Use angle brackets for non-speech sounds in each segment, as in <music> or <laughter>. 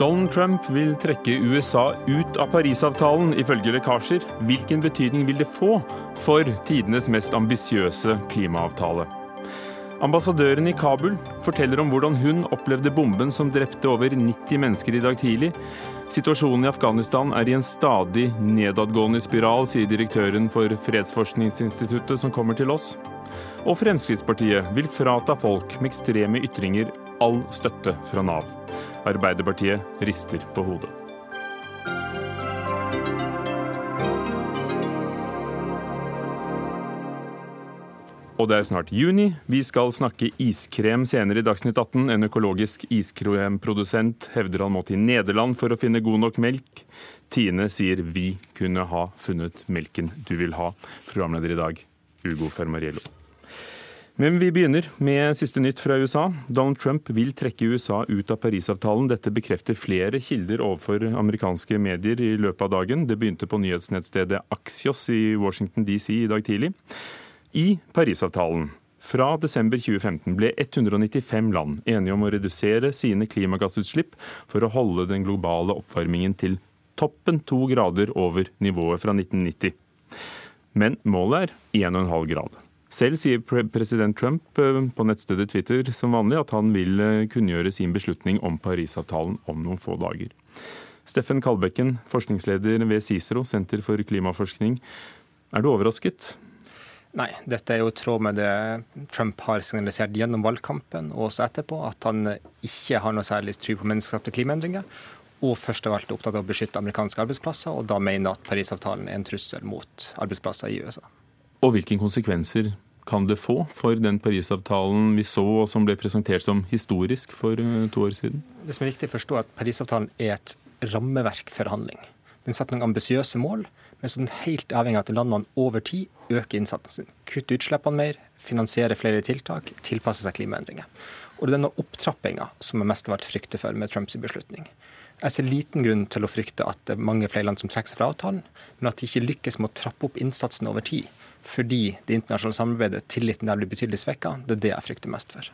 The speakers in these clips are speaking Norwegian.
Donald Trump vil trekke USA ut av Parisavtalen, ifølge lekkasjer. Hvilken betydning vil det få for tidenes mest ambisiøse klimaavtale? Ambassadøren i Kabul forteller om hvordan hun opplevde bomben som drepte over 90 mennesker i dag tidlig. Situasjonen i Afghanistan er i en stadig nedadgående spiral, sier direktøren for Fredsforskningsinstituttet som kommer til oss. Og Fremskrittspartiet vil frata folk med ekstreme ytringer all støtte fra Nav. Arbeiderpartiet rister på hodet. Og det er snart juni. Vi skal snakke iskrem senere i Dagsnytt 18. En økologisk iskremprodusent hevder han må til Nederland for å finne god nok melk. Tine sier vi kunne ha funnet melken du vil ha. Programleder i dag, Ugo Fermariello. Men vi begynner med siste nytt fra USA. Donald Trump vil trekke USA ut av Parisavtalen. Dette bekrefter flere kilder overfor amerikanske medier i løpet av dagen. Det begynte på nyhetsnettstedet Axios i Washington DC i dag tidlig. I Parisavtalen fra desember 2015 ble 195 land enige om å redusere sine klimagassutslipp for å holde den globale oppvarmingen til toppen to grader over nivået fra 1990. Men målet er 1,5 grad. Selv sier president Trump eh, på nettstedet Twitter som vanlig at han vil eh, kunngjøre sin beslutning om Parisavtalen om noen få dager. Steffen Kalbekken, forskningsleder ved CICERO, Senter for klimaforskning. Er du overrasket? Nei, dette er jo i tråd med det Trump har signalisert gjennom valgkampen og også etterpå, at han ikke har noe særlig tro på menneskeskapte klimaendringer. Og først alt er opptatt av å beskytte amerikanske arbeidsplasser, og da mener at Parisavtalen er en trussel mot arbeidsplasser i USA. Og hvilke konsekvenser kan det få for den Parisavtalen vi så, og som ble presentert som historisk for eh, to år siden? Det som er viktig å forstå, er at Parisavtalen er et rammeverk for handling. Den setter noen ambisiøse mål, men så den helt avhengig av at landene over tid øker innsatsen sin. Kutter utslippene mer, finansierer flere tiltak, tilpasser seg klimaendringer. Og det er denne opptrappinga som jeg mest har vært frykter for med Trumps beslutning. Jeg ser liten grunn til å frykte at det er mange flere land som trekker seg fra avtalen, men at de ikke lykkes med å trappe opp innsatsen over tid fordi det internasjonale samarbeidet, tilliten der blir betydelig svekka. Det er det jeg frykter mest for.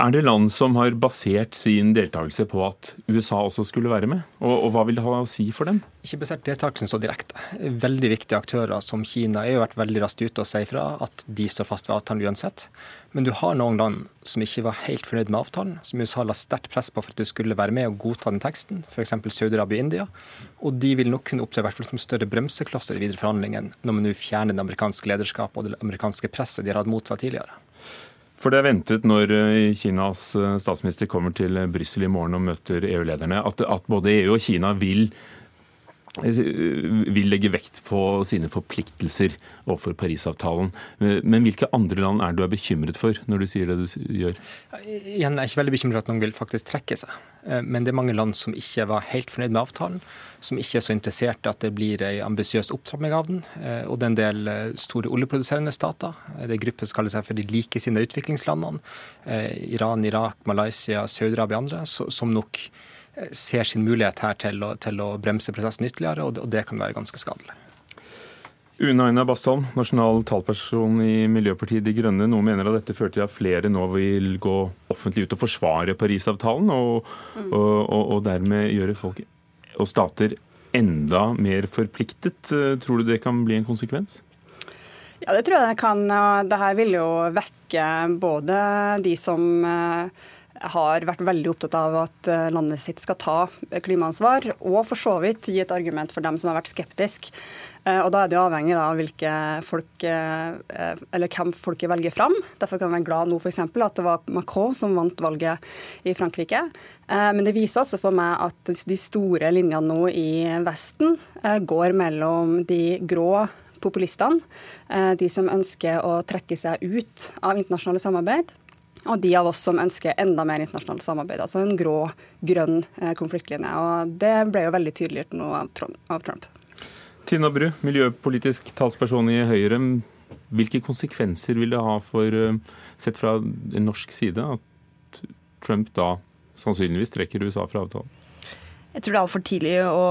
Er det land som har basert sin deltakelse på at USA også skulle være med? Og, og hva vil det ha å si for dem? Ikke basert deltakelsen så direkte. Veldig viktige aktører som Kina har vært veldig raskt ute og sier fra at de står fast ved avtalen uansett. Men du har noen land som ikke var helt fornøyd med avtalen, som USA la sterkt press på for at de skulle være med og godta den teksten, f.eks. Saudi-Arabia og India. Og de vil nok kunne opptre hvert som større bremseklosser i videre forhandlingene når man nå fjerner det amerikanske lederskapet og det amerikanske presset de har hatt mot seg tidligere. For det er ventet når eh, Kinas eh, statsminister kommer til Brussel i morgen og møter EU-lederne, at, at, både EU og Kina vil vil legge vekt på sine forpliktelser overfor Parisavtalen. Men hvilke andre land er du er bekymret for når du sier det du gjør? Jeg er ikke veldig bekymret for at noen vil faktisk trekke seg. Eh, men det er mange land som ikke var helt fornøyd med avtalen. Som ikke er så interessert at det blir en ambisiøs opptrapping av den. Eh, og det er en del eh, store oljeproduserende stater. Det er grupper som kaller seg for de likesinnede utviklingslandene. Iran, Irak, Malaysia, Saudi-Arabia og andre, som nok ser sin mulighet her til å, til å bremse prosessen ytterligere, og det, og det kan være ganske skadelig. Une Aina Bastholm, nasjonal talperson i Miljøpartiet De Grønne. Noen mener at dette fører til at flere nå vil gå offentlig ut og forsvare Parisavtalen, og, mm. og, og, og dermed gjøre folk og stater enda mer forpliktet. Tror du det kan bli en konsekvens? Ja, det tror jeg det kan. Dette vil jo vekke både de som eh, har vært veldig opptatt av at eh, landet sitt skal ta klimaansvar, og for så vidt gi et argument for dem som har vært skeptiske. Eh, og Da er det jo avhengig av folk, eh, hvem folket velger fram. Derfor kan vi være glad nå for eksempel, at det var Macron som vant valget i Frankrike. Men det viser også for meg at de store linjene nå i Vesten går mellom de grå populistene, de som ønsker å trekke seg ut av internasjonale samarbeid, og de av oss som ønsker enda mer internasjonalt samarbeid. Altså en grå-grønn eh, konfliktlinje. Og det ble jo veldig tydelig nå av Trump. Tina Bru, miljøpolitisk talsperson i Høyre. Hvilke konsekvenser vil det ha for, eh, sett fra norsk side, at Trump da sannsynligvis trekker USA fra avtalen? Jeg tror det er altfor tidlig å,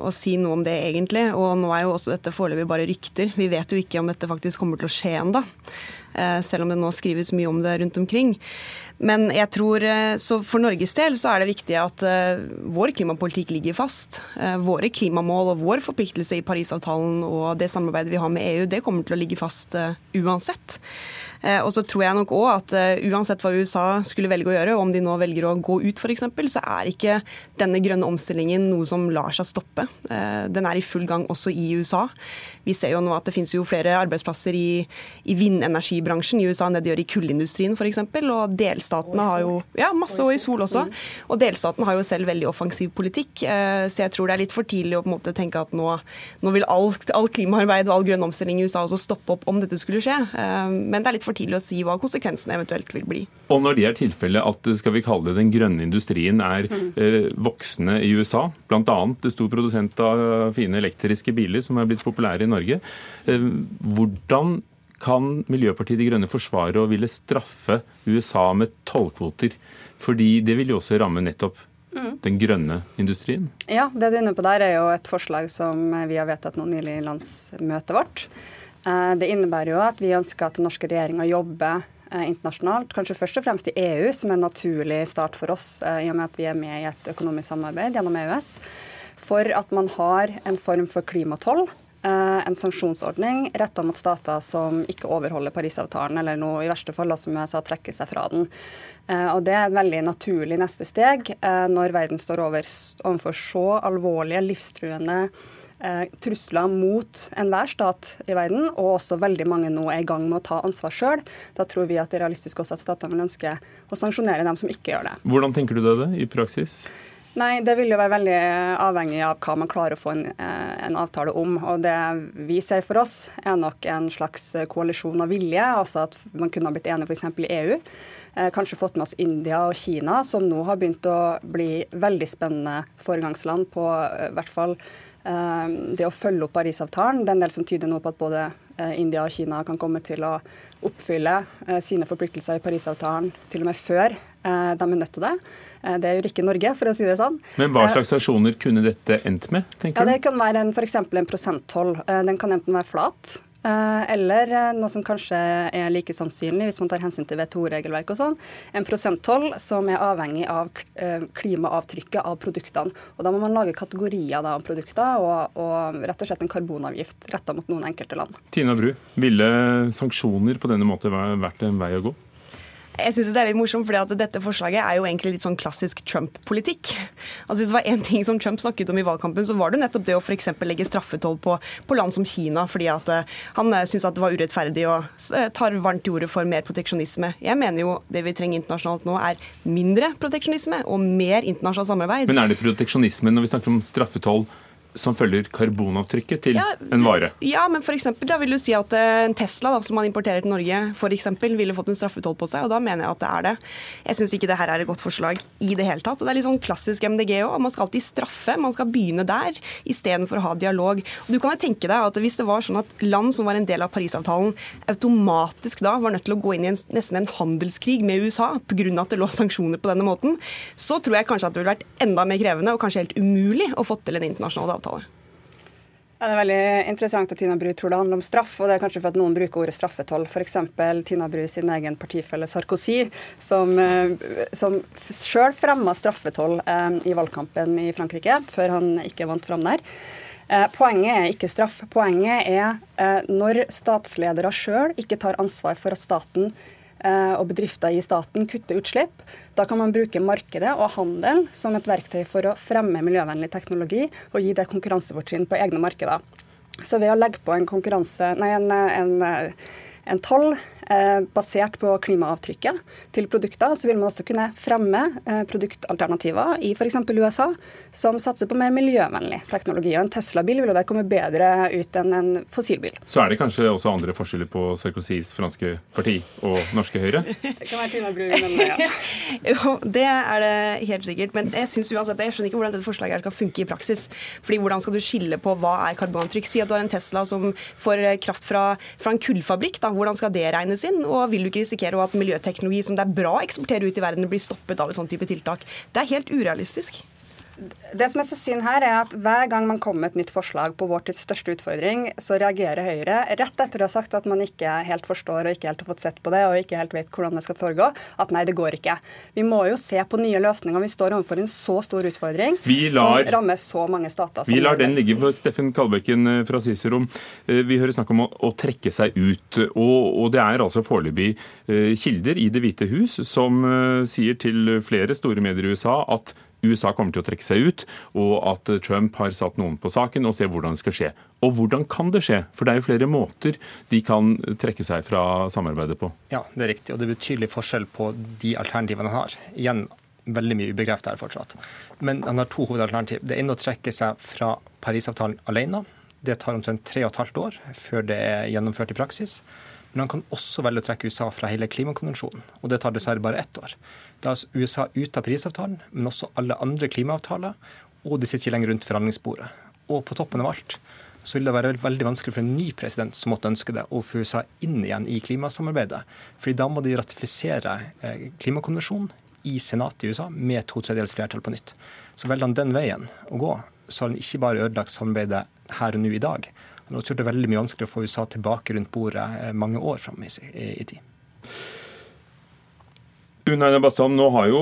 å, si noe om det, egentlig. Og nå er jo også dette foreløpig bare rykter. Vi vet jo ikke om dette faktisk kommer til å skje ennå. Eh, selv om det nå skrives mye om det rundt omkring. Men jeg tror, eh, så for Norges del så er det viktig at uh, vår klimapolitikk ligger fast. Våre klimamål og vår forpliktelse i Parisavtalen og det samarbeidet vi har med EU, det kommer til å ligge fast uansett. Og så tror jeg nok òg at uansett hva USA skulle velge å gjøre, om de nå velger å gå ut f.eks., så er ikke denne grønne omstillingen noe som lar seg stoppe. Den er i full gang også i USA. Vi ser jo nå at det finnes jo flere arbeidsplasser i, i vindenergibransjen i USA enn det de gjør i kullindustrien f.eks. Og delstatene har jo Ja, masse og i sol også. Og delstatene har jo selv veldig offensiv politikk. Eh, så jeg tror det er litt for tidlig å på en måte tenke at nå, nå vil all, all klimaarbeid og all grønn omstilling i USA også stoppe opp om dette skulle skje. Eh, men det er litt for tidlig å si hva konsekvensene eventuelt vil bli. Og når det er tilfellet at skal vi kalle det den grønne industrien er mm. eh, voksne i USA, bl.a. stor produsent av fine elektriske biler som er blitt populære i Norge, Norge. Eh, hvordan kan Miljøpartiet De Grønne forsvare å ville straffe USA med tollkvoter? Fordi det vil jo også ramme nettopp mm. den grønne industrien? Ja, det du er inne på der er jo et forslag som vi har vedtatt nå nylig i landsmøtet vårt. Eh, det innebærer jo at vi ønsker at den norske regjeringa jobber eh, internasjonalt, kanskje først og fremst i EU, som er en naturlig start for oss i og med at vi er med i et økonomisk samarbeid gjennom EØS, for at man har en form for klimatoll Eh, en sanksjonsordning retta mot stater som ikke overholder Parisavtalen, eller noe i verste fall som USA trekker seg fra den. Eh, og Det er et veldig naturlig neste steg eh, når verden står over, overfor så alvorlige, livstruende trusler mot enhver stat i verden, og også veldig mange nå er i gang med å ta ansvar sjøl. Da tror vi at det er realistisk også at statene vil ønske å sanksjonere dem som ikke gjør det. Hvordan tenker du det i praksis? Nei, Det vil jo være veldig avhengig av hva man klarer å få en, eh, en, avtale om. Og Det vi ser for oss, er nok en slags koalisjon av vilje. altså At man kunne ha blitt enig f.eks. i EU. Eh, kanskje fått med oss India og Kina, som nå har begynt å bli veldig spennende foregangsland på i hvert fall det å følge opp Parisavtalen. Det er en del som tyder nå på at både India og Kina kan komme til å oppfylle sine forpliktelser i Parisavtalen til og med før de er nødt til det. Eh, det gjør ikke Norge, for å si det sånn. Men hva eh, slags sanksjoner kunne dette endt med? tenker du? ja, Det kan være f.eks. en prosenttoll. Eh, den kan enten være flat, eller noe som kanskje er like sannsynlig hvis man tar hensyn til WTO-regelverk og sånn, en prosenttoll som er avhengig av klimaavtrykket av produktene. Og Da må man lage kategorier av produkter og, og, rett og slett en karbonavgift retta mot noen enkelte land. Tina Bru, ville sanksjoner på denne måten vært en vei å gå? Jeg synes det er litt morsomt, fordi at dette forslaget er jo egentlig litt sånn klassisk Trump-politikk. Altså Hvis det var én ting som Trump snakket om i valgkampen, så var det nettopp det å f.eks. legge straffetoll på, på, land som Kina, fordi at uh, han uh, syntes at det var urettferdig og uh, tar varmt til orde for mer proteksjonisme. Jeg mener jo det vi trenger internasjonalt nå, er mindre proteksjonisme og mer internasjonalt samarbeid. Men er det proteksjonisme når vi snakker om straffetoll? Som følger karbonavtrykket til ja, en vare. Ja, men for eksempel, da vil du si at eh, en Tesla da, som man importerer til Norge, for eksempel, ville fått en straffetoll på seg, og da mener jeg at det er det. Jeg syns ikke det her er et godt forslag i det hele tatt. og Det er litt sånn klassisk MDG òg. Man skal alltid straffe, man skal begynne der istedenfor å ha dialog. Og du kan jo tenke deg at Hvis det var sånn at land som var en del av Parisavtalen, automatisk da var nødt til å gå inn i en, nesten en handelskrig med USA pga. at det lå sanksjoner på denne måten, så tror jeg kanskje at det ville vært enda mer krevende og kanskje helt umulig å få til en internasjonal avtale avtale. Ja, det er veldig interessant at Tina Bru tror det handler om straff, og det er kanskje for at noen bruker ordet straffetoll. F.eks. Tina Bru sin egen partifelle Sarkozy, som, eh, som sjøl fremma straffetoll eh, i valgkampen i Frankrike, før han ikke vant fram der. Eh, poenget er ikke straff. Poenget er eh, når statsledere sjøl ikke tar ansvar for at staten og bedrifter i staten kutter utslipp. Da kan man bruke markedet og handel som et verktøy for å fremme miljøvennlig teknologi og gi det konkurransefortrinn på egne markeder. Så ved å legge på en, nei, en, en, en toll Eh, basert på klimaavtrykket til produkter, så vil man også kunne fremme eh, produktalternativer i f.eks. USA som satser på mer miljøvennlig teknologi. Og En Tesla-bil vil jo der komme bedre ut enn en fossilbil. Så er det kanskje også andre forskjeller på Sarkozys franske parti og norske Høyre? <laughs> Det kan være Tina Bru, men ja. <laughs> jo, det er det helt sikkert. Men jeg synes uansett, jeg skjønner ikke hvordan dette forslaget skal funke i praksis. Fordi Hvordan skal du skille på hva er karbonavtrykk? Si at du har en Tesla som får kraft fra, fra en kullfabrikk. Da. Hvordan skal det regnes? Sin, og vil du ikke risikere at miljøteknologi som det er bra å eksportere ut i verden, blir stoppet av et sånt type tiltak? Det er helt urealistisk. Det som er så synd her, er at hver gang man kommer med et nytt forslag på vår tids største utfordring, så reagerer Høyre rett etter å ha sagt at man ikke helt forstår og ikke helt har fått sett på det og ikke helt vet hvordan det skal foregå, at nei, det går ikke. Vi må jo se på nye løsninger. Vi står overfor en så stor utfordring lar, som rammer så mange stater. Vi lar den ligge for Steffen Kalbekken eh, fra Cicero. Eh, vi hører snakk om å, å trekke seg ut. Og, og det er altså foreløpig eh, kilder i Det hvite hus som sier til flere store medier i USA at USA kommer til å trekke seg ut, og at Trump har satt noen på saken og ser hvordan det skal skje. Og hvordan kan det skje? For det er jo flere måter de kan trekke seg fra samarbeidet på. Ja, det er riktig. Og det er betydelig forskjell på de alternativene han har. Igjen veldig mye ubekreftet her fortsatt. Men han har to hovedalternativ. Det ene er å trekke seg fra Parisavtalen alene. Det tar omtrent tre og et halvt år før det er gjennomført i praksis. Men han kan også velge å trekke USA fra hele klimakonvensjonen, og det tar dessverre bare ett år. Da er USA ute av Parisavtalen, men også alle andre klimaavtaler, og de sitter ikke lenger rundt forhandlingsbordet. Og på toppen av alt så vil det være veldig vanskelig for en ny president som måtte ønske det, å få USA inn igjen i klimasamarbeidet. Fordi da må de ratifisere eh, klimakonvensjonen i senatet i USA med to tredjedels flertall på nytt. Så velger han den veien å gå, så har han ikke bare ødelagt samarbeidet her og nå i dag, han har gjort det veldig mye vanskelig å få USA tilbake rundt bordet eh, mange år fram i tid. Unaina Bastholm, nå har jo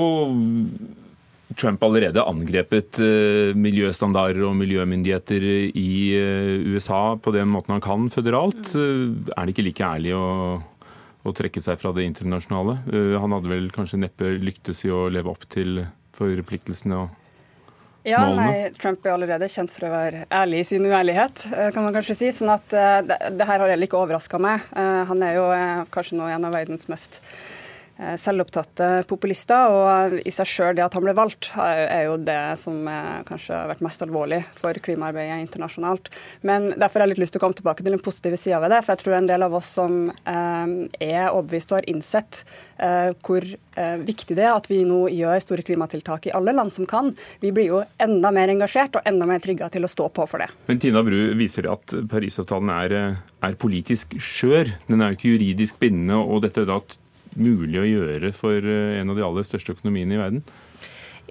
Trump allerede angrepet uh, miljøstandarder og miljømyndigheter i uh, USA på den måten han kan føderalt. Uh, er det ikke like ærlig å, å, trekke seg fra det internasjonale? han hadde vel kanskje neppe lyktes i å leve opp til forpliktelsene? og ja, nei, Trump er allerede kjent for å være ærlig i sin uærlighet, eh, kan man kanskje si. sånn at det, det, her har heller ikke overraska meg. Han er jo kanskje nå en av verdens mest Eh, selvopptatte populister. Og i seg sjøl det at han ble valgt, er jo det som kanskje har vært mest alvorlig for klimaarbeidet internasjonalt. Men derfor har jeg litt lyst til å komme tilbake til den positive sida ved det. For jeg tror en del av oss som eh, er overbevist og har innsett eh, hvor viktig det er at vi nå gjør store klimatiltak i alle land som kan, vi blir jo enda mer engasjert og enda mer trigga til å stå på for det. Men Tina Bru viser at Parisavtalen er, er politisk skjør. Den er jo ikke juridisk bindende. og dette da mulig å gjøre for eh, en av de aller største økonomiene i verden?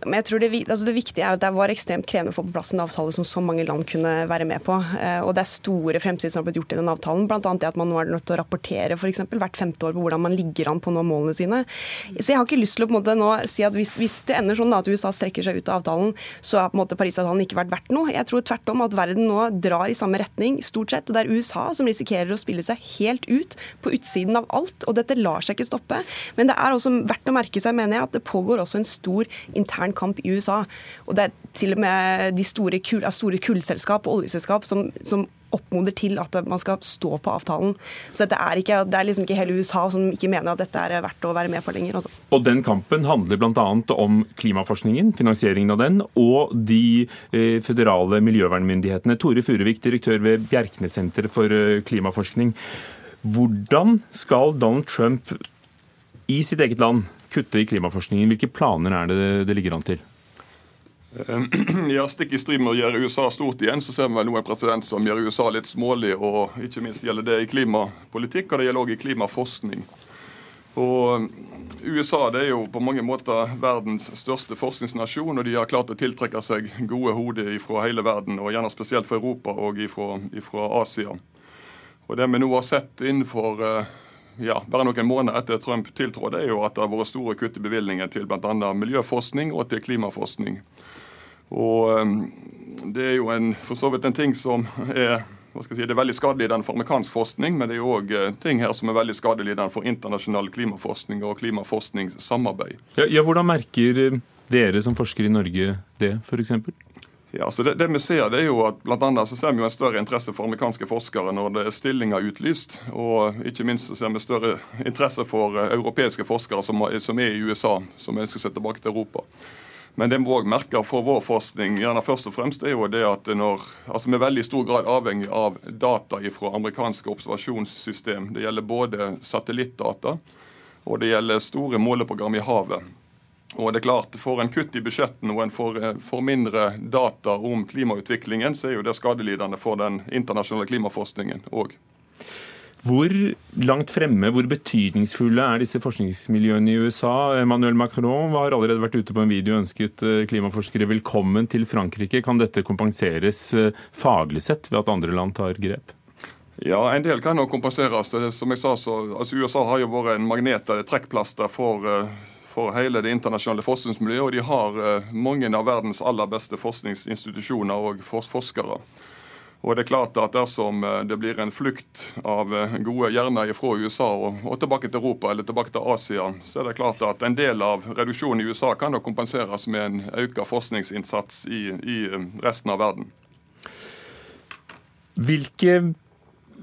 Men jeg tror det, altså det, viktige er at det var ekstremt krevende å få på plass en avtale som så mange land kunne være med på. Eh, og det er store fremskritt som har blitt gjort i den avtalen. Bl.a. det at man nå er nødt til å rapportere for eksempel, hvert femte år på hvordan man ligger an på å nå målene sine. Så jeg har ikke lyst til å på en måte nå si at hvis, hvis det ender sånn da, at USA strekker seg ut av avtalen, så har på en måte Parisavtalen ikke vært verdt noe. Jeg tror tvert om at verden nå drar i samme retning, stort sett. Og det er USA som risikerer å spille seg helt ut, på utsiden av alt. Og dette lar seg ikke stoppe. Men det er også verdt å merke seg, mener jeg, at det pågår også en stor intern kamp i USA. Og det er til og med de store, kul, store kullselskap og oljeselskap som, som oppmoder til at man skal stå på avtalen. Så dette er ikke, det er liksom ikke hele USA som ikke mener at dette er verdt å være med på lenger. Også. Altså. Og Den kampen handler bl.a. om klimaforskningen, finansieringen av den, og de eh, føderale miljøvernmyndighetene. Tore Furuvik, direktør ved Bjerknessenteret for eh, klimaforskning. Hvordan skal Donald Trump i sitt eget land kutte i klimaforskningen. Hvilke planer er det det ligger an til? Eh, <clears throat> ja, Stikk i strid med å gjøre USA stort igjen, så ser vi vel nå en president som gjør USA litt smålig. og Ikke minst gjelder det i klimapolitikk, og det gjelder også i klimaforskning. Og USA det er jo på mange måter verdens største forskningsnasjon, og de har klart å tiltrekke seg gode hoder fra hele verden, og gjerne spesielt fra Europa og fra Asia. Og Det vi nå har sett innenfor uh, ja, bare noen måneder etter Trump tiltrådte, er jo at det har vært store kutt i bevilgninger til bl.a. miljøforskning og til klimaforskning. Og um, Det er jo en, for så vidt en ting som er hva skal jeg si, det er veldig skadelidende for amerikansk forskning, men det er jo òg uh, ting her som er veldig skadelidende for internasjonal klimaforskning og klimaforskningssamarbeid. Ja, ja, hvordan merker dere som forsker i Norge det, f.eks.? Ja, så det, det, vi ser det er jo at blant annet så ser vi jo en større interesse for amerikanske forskere når det er stillinger utlyst. Og ikke minst så ser vi større interesse for uh, europeiske forskere som, som, er i USA, som ønsker seg tilbake til Europa. Men det vi òg merker for vår forskning, gjerne først og fremst, er jo det at når, altså vi er veldig stor grad avhengig av data fra amerikanske observasjonssystem. Det gjelder både satellittdata og det gjelder store måleprogram i havet. Og det er klart, For en kutt i budsjettene og en får, eh, får, mindre data om klimautviklingen, så er jo det skadelidende for den internasjonale klimaforskningen òg. Hvor langt fremme, hvor betydningsfulle er disse forskningsmiljøene i USA? Emmanuel Macron har allerede vært ute på en video og ønsket eh, klimaforskere velkommen til Frankrike. Kan dette kompenseres eh, faglig sett ved at andre land tar grep? Ja, En del kan nok kompenseres. Som jeg sa, så, altså USA har jo vært en magnet, eller trekkplaster for, eh, for hele det internasjonale forskningsmiljøet. Og de har mange av verdens aller beste forskningsinstitusjoner og forskere. Og det er klart at Dersom eh, det blir en flukt av eh, gode hjerner fra USA og, og, tilbake til Europa eller tilbake til Asia, så er det klart at en del av reduksjonen i USA kan da kompenseres med en økt forskningsinnsats i, i eh, resten av verden. Hvilke,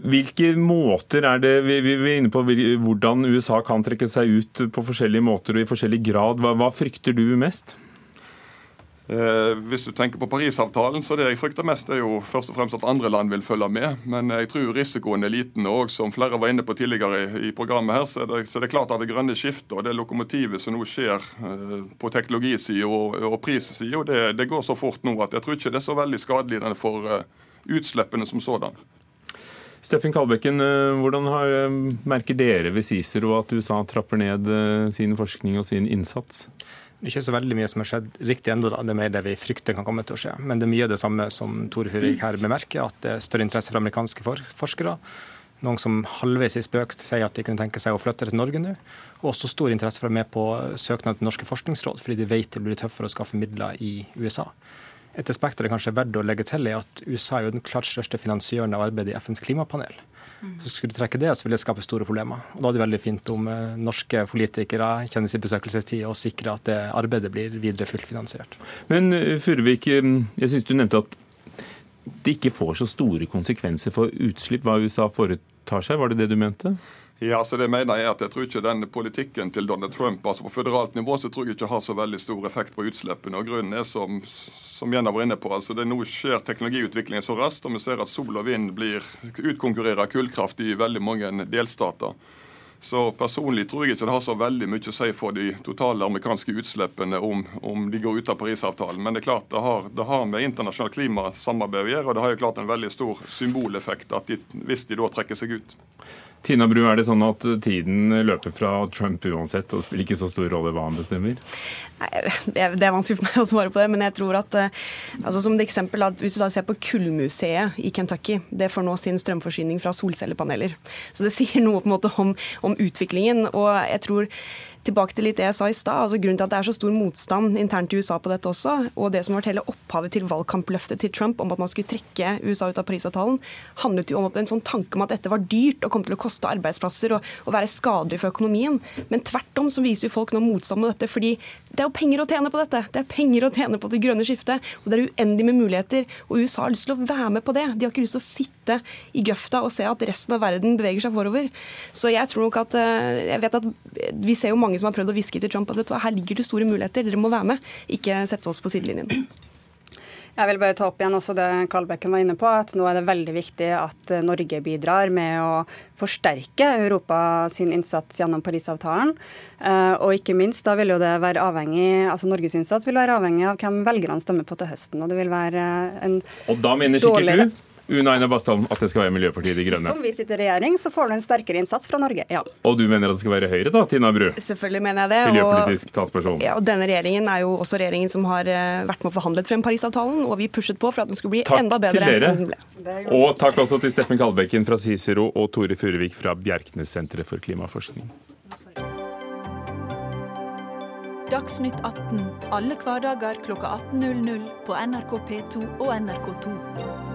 hvilke måter er det vi, er inne på hvordan USA kan trekke seg ut på forskjellige måter og i forskjellig grad. Hva, hva frykter du mest? Eh, hvis du tenker på Parisavtalen, så det jeg frykter mest, er jo først og fremst at andre land vil følge med. Men jeg tror risikoen er liten. Og som flere var inne på tidligere i, programmet her, så er, det, så er det klart at det grønne skiftet og det lokomotivet som nå skjer eh, på teknologisida og, og prissida, det, det, går så fort nå at jeg tror ikke det er så veldig skadelig for uh, utslippene som sådan. Steffen Kalbekken, eh, hvordan har, eh, merker dere ved Cicero at USA trapper ned sin forskning og sin innsats? Det er ikke så veldig mye som har skjedd riktig ennå. Det er mer det vi frykter kan komme til å skje. Men det er mye det samme som Tore Fyrvik her bemerker, at det er større interesse fra amerikanske forskere. Noen som halvveis i spøk sier at de kunne tenke seg å flytte til Norge nå. Og også stor interesse for å være med på søknad til Norske forskningsråd, fordi de vet det blir tøffere å skaffe midler i USA. Et aspekt det kanskje er verdt å legge til, er at USA er jo den klart største finansiøren av arbeidet i FNs klimapanel. Så skulle du trekke det, så ville det skape store problemer. Og Da er det veldig fint om eh, norske politikere kjenner sin besøkelsestid og sikrer at det arbeidet blir videre fullt finansiert. Men eh, Furuvik, eh, jeg syns du nevnte at det ikke får så store konsekvenser for utslipp hva USA foretar seg. Var det det du mente? Ja, så det mener Jeg at jeg tror ikke den politikken til Donald Trump altså på føderalt nivå så tror jeg ikke har så veldig stor effekt på utslippene. og Grunnen er som, som Jenna var inne på, altså det nå skjer teknologiutviklingen så raskt, og vi ser at sol og vind blir utkonkurrerer kullkraft i veldig mange delstater. Så Personlig tror jeg ikke det har så veldig mye å si for de totale amerikanske utslippene om, om de går ut av Parisavtalen. Men det er klart det har, det har med internasjonalt klimasamarbeid å gjøre, og det har jo klart en veldig stor symboleffekt de, hvis de da trekker seg ut. Tina Bru, er det sånn at tiden løper fra Trump uansett, og spiller ikke så stor rolle hva han bestemmer? Det, er, vanskelig for meg å svare på det, men jeg tror at eh, altså som et eksempel Hvis du ser på Kullmuseet i Kentucky, det får nå sin strømforsyning fra solcellepaneler. Så det sier noe på en måte om, om utviklingen. og jeg tror tilbake til litt det jeg sa i stad. Altså, grunnen til at det er så stor motstand internt i USA på dette også, og det som har vært hele opphavet til valgkampløftet til Trump om at man skulle trekke USA ut av Parisavtalen, handlet jo om en sånn tanke om at dette var dyrt og kom til å koste arbeidsplasser og, og være skadelig for økonomien. Men tvert om så viser jo folk nå motstand mot dette, fordi det er jo penger å tjene på dette. Det er penger å tjene på det grønne skiftet, og det er uendelig med muligheter. Og USA har lyst til å være med på det. De har ikke lyst til å sitte i grøfta og se at resten av verden beveger seg forover. Så jeg tror nok at eh, jeg vet at vi ser jo mange som har prøvd å hviske til Trump at her ligger det store muligheter, dere må være med. Ikke sette oss på sidelinjen. Jeg vil bare ta opp igjen også det Kalbekken var inne på, at nå er det veldig viktig at Norge bidrar med å forsterke Europa sin innsats gjennom Parisavtalen. Eh, og ikke minst, da vil jo det være avhengig, altså Norges innsats vil være avhengig av hvem velgerne stemmer på til høsten. Og det vil være en Og da mener sikkert du Una Aina Bastholm, at det skal være Miljøpartiet De Grønne? Om vi sitter i regjering, så får du en sterkere innsats fra Norge, ja. Og du mener at det skal være Høyre, da, Tina Bru? Selvfølgelig mener jeg det. Miljøpolitisk talsperson. Ja, og denne regjeringen er jo også regjeringen som har eh, vært med og forhandlet frem Parisavtalen, og vi pushet på for at den skulle bli takk enda bedre. Takk til dere. Og takk også til Steffen Kalbekken fra Cicero og Tore Furuvik fra Bjerknessenteret for klimaforskning. Dagsnytt 18 alle hverdager kl 18.00 på NRK P2 og NRK2.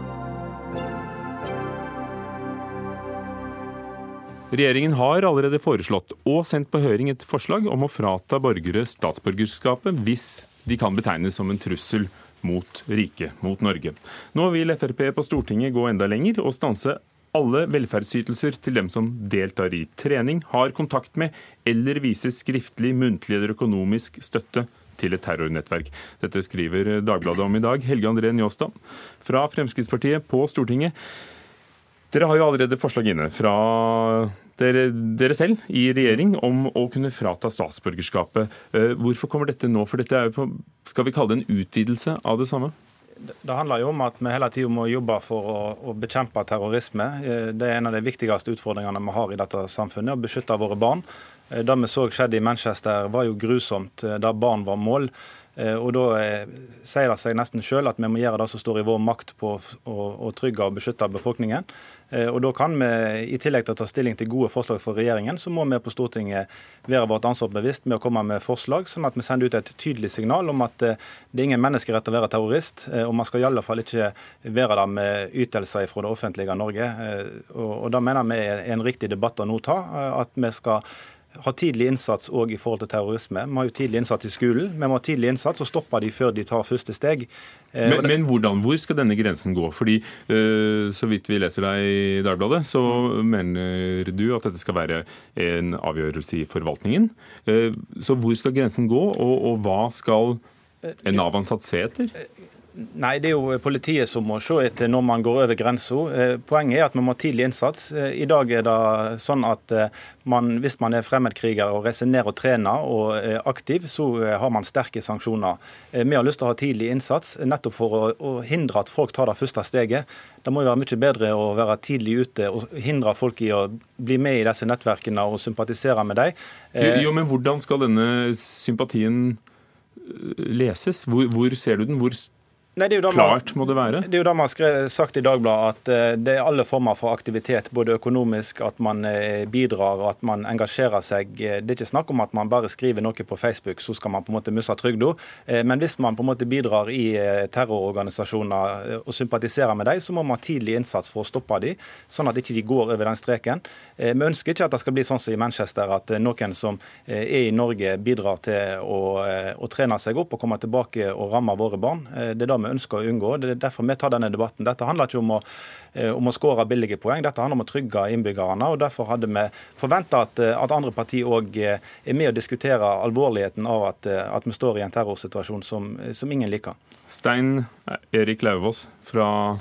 Regjeringen har allerede foreslått og sendt på høring et forslag om å frata borgere statsborgerskapet hvis de kan betegnes som en trussel mot riket, mot Norge. Nå vil Frp på Stortinget gå enda lenger og stanse alle velferdsytelser til dem som deltar i trening, har kontakt med eller viser skriftlig, muntlig eller økonomisk støtte til et terrornettverk. Dette skriver Dagbladet om i dag. Helge André Njåstad fra Fremskrittspartiet på Stortinget. Dere har jo allerede forslag inne fra dere, dere, selv i regjering om å kunne frata statsborgerskapet. Eh, hvorfor kommer dette nå? For dette er jo på, skal vi kalle det en utvidelse av det samme? Det handler jo om at vi hele tida må jobbe for å, å, bekjempe terrorisme. Eh, det er en av de viktigste utfordringene vi har i dette samfunnet, å beskytte våre barn. Eh, det vi så skjedde i Manchester var jo grusomt, der barn var mål. Og Da sier det seg nesten selv at vi må gjøre det som står i vår makt på å, å trygge og beskytte befolkningen. Eh, og da kan vi, I tillegg til å ta stilling til gode forslag for regjeringen, så må vi på Stortinget være vårt ansvar bevisst med å komme med forslag, sånn at vi sender ut et tydelig signal om at eh, det er ingen menneskerett å være terrorist. Eh, og man skal i alle fall ikke være der med ytelser fra det offentlige Norge. Og, og da mener vi er en riktig debatt å nå ta. At vi skal ha tidlig innsats òg i forhold til terrorisme. Vi har jo tidlig innsats i skolen. Vi må ha tidlig innsats og stoppe de før de tar første steg. Eh, men, men hvordan, hvor skal denne grensen gå? Fordi uh, Så vidt vi leser deg i Dagbladet, så mener du at dette skal være en avgjørelse i forvaltningen. Uh, så hvor skal grensen gå, og, og hva skal en Nav-ansatt se etter? Nei, det er jo politiet som må se etter når man går over grensa. Eh, poenget er at man må ha tidlig innsats. Eh, I dag er det sånn at eh, man, hvis man er fremmedkriger og reiser ned og trener og er aktiv, så har man sterke sanksjoner. Vi har lyst til å ha tidlig innsats nettopp for å, å hindre at folk tar det første steget. Det må jo være mye bedre å være tidlig ute og hindre folk i å bli med i disse nettverkene og sympatisere med dem. Jo, jo, men hvordan skal denne sympatien leses? Hvor, hvor ser du den? Hvor Nei, det Klart må det være? Det er jo det man har sagt i Dagbladet, at eh, det er alle former for aktivitet. Både økonomisk, at man eh, bidrar at man engasjerer seg. Det er ikke snakk om at man bare skriver noe på Facebook, så skal man på en måte miste trygda. Eh, men hvis man på en måte bidrar i terrororganisasjoner og sympatiserer med dem, så må man ha tidlig innsats for å stoppe dem, sånn at ikke de går over den streken. Vi ønsker ikke at det skal bli sånn som i Manchester, at noen som er i Norge, bidrar til å, å trene seg opp og komme tilbake og ramme våre barn. Det er det vi ønsker å unngå. Det er derfor vi tar denne debatten. Dette handler ikke om å, eh, om å skåre billige poeng, dette handler om å trygge innbyggerne. og Derfor hadde vi forventa at, eh, at, andre partier òg eh, er med å diskutere alvorligheten av at, at vi står i en terrorsituasjon som, som ingen liker. Stein Erik Lauvås fra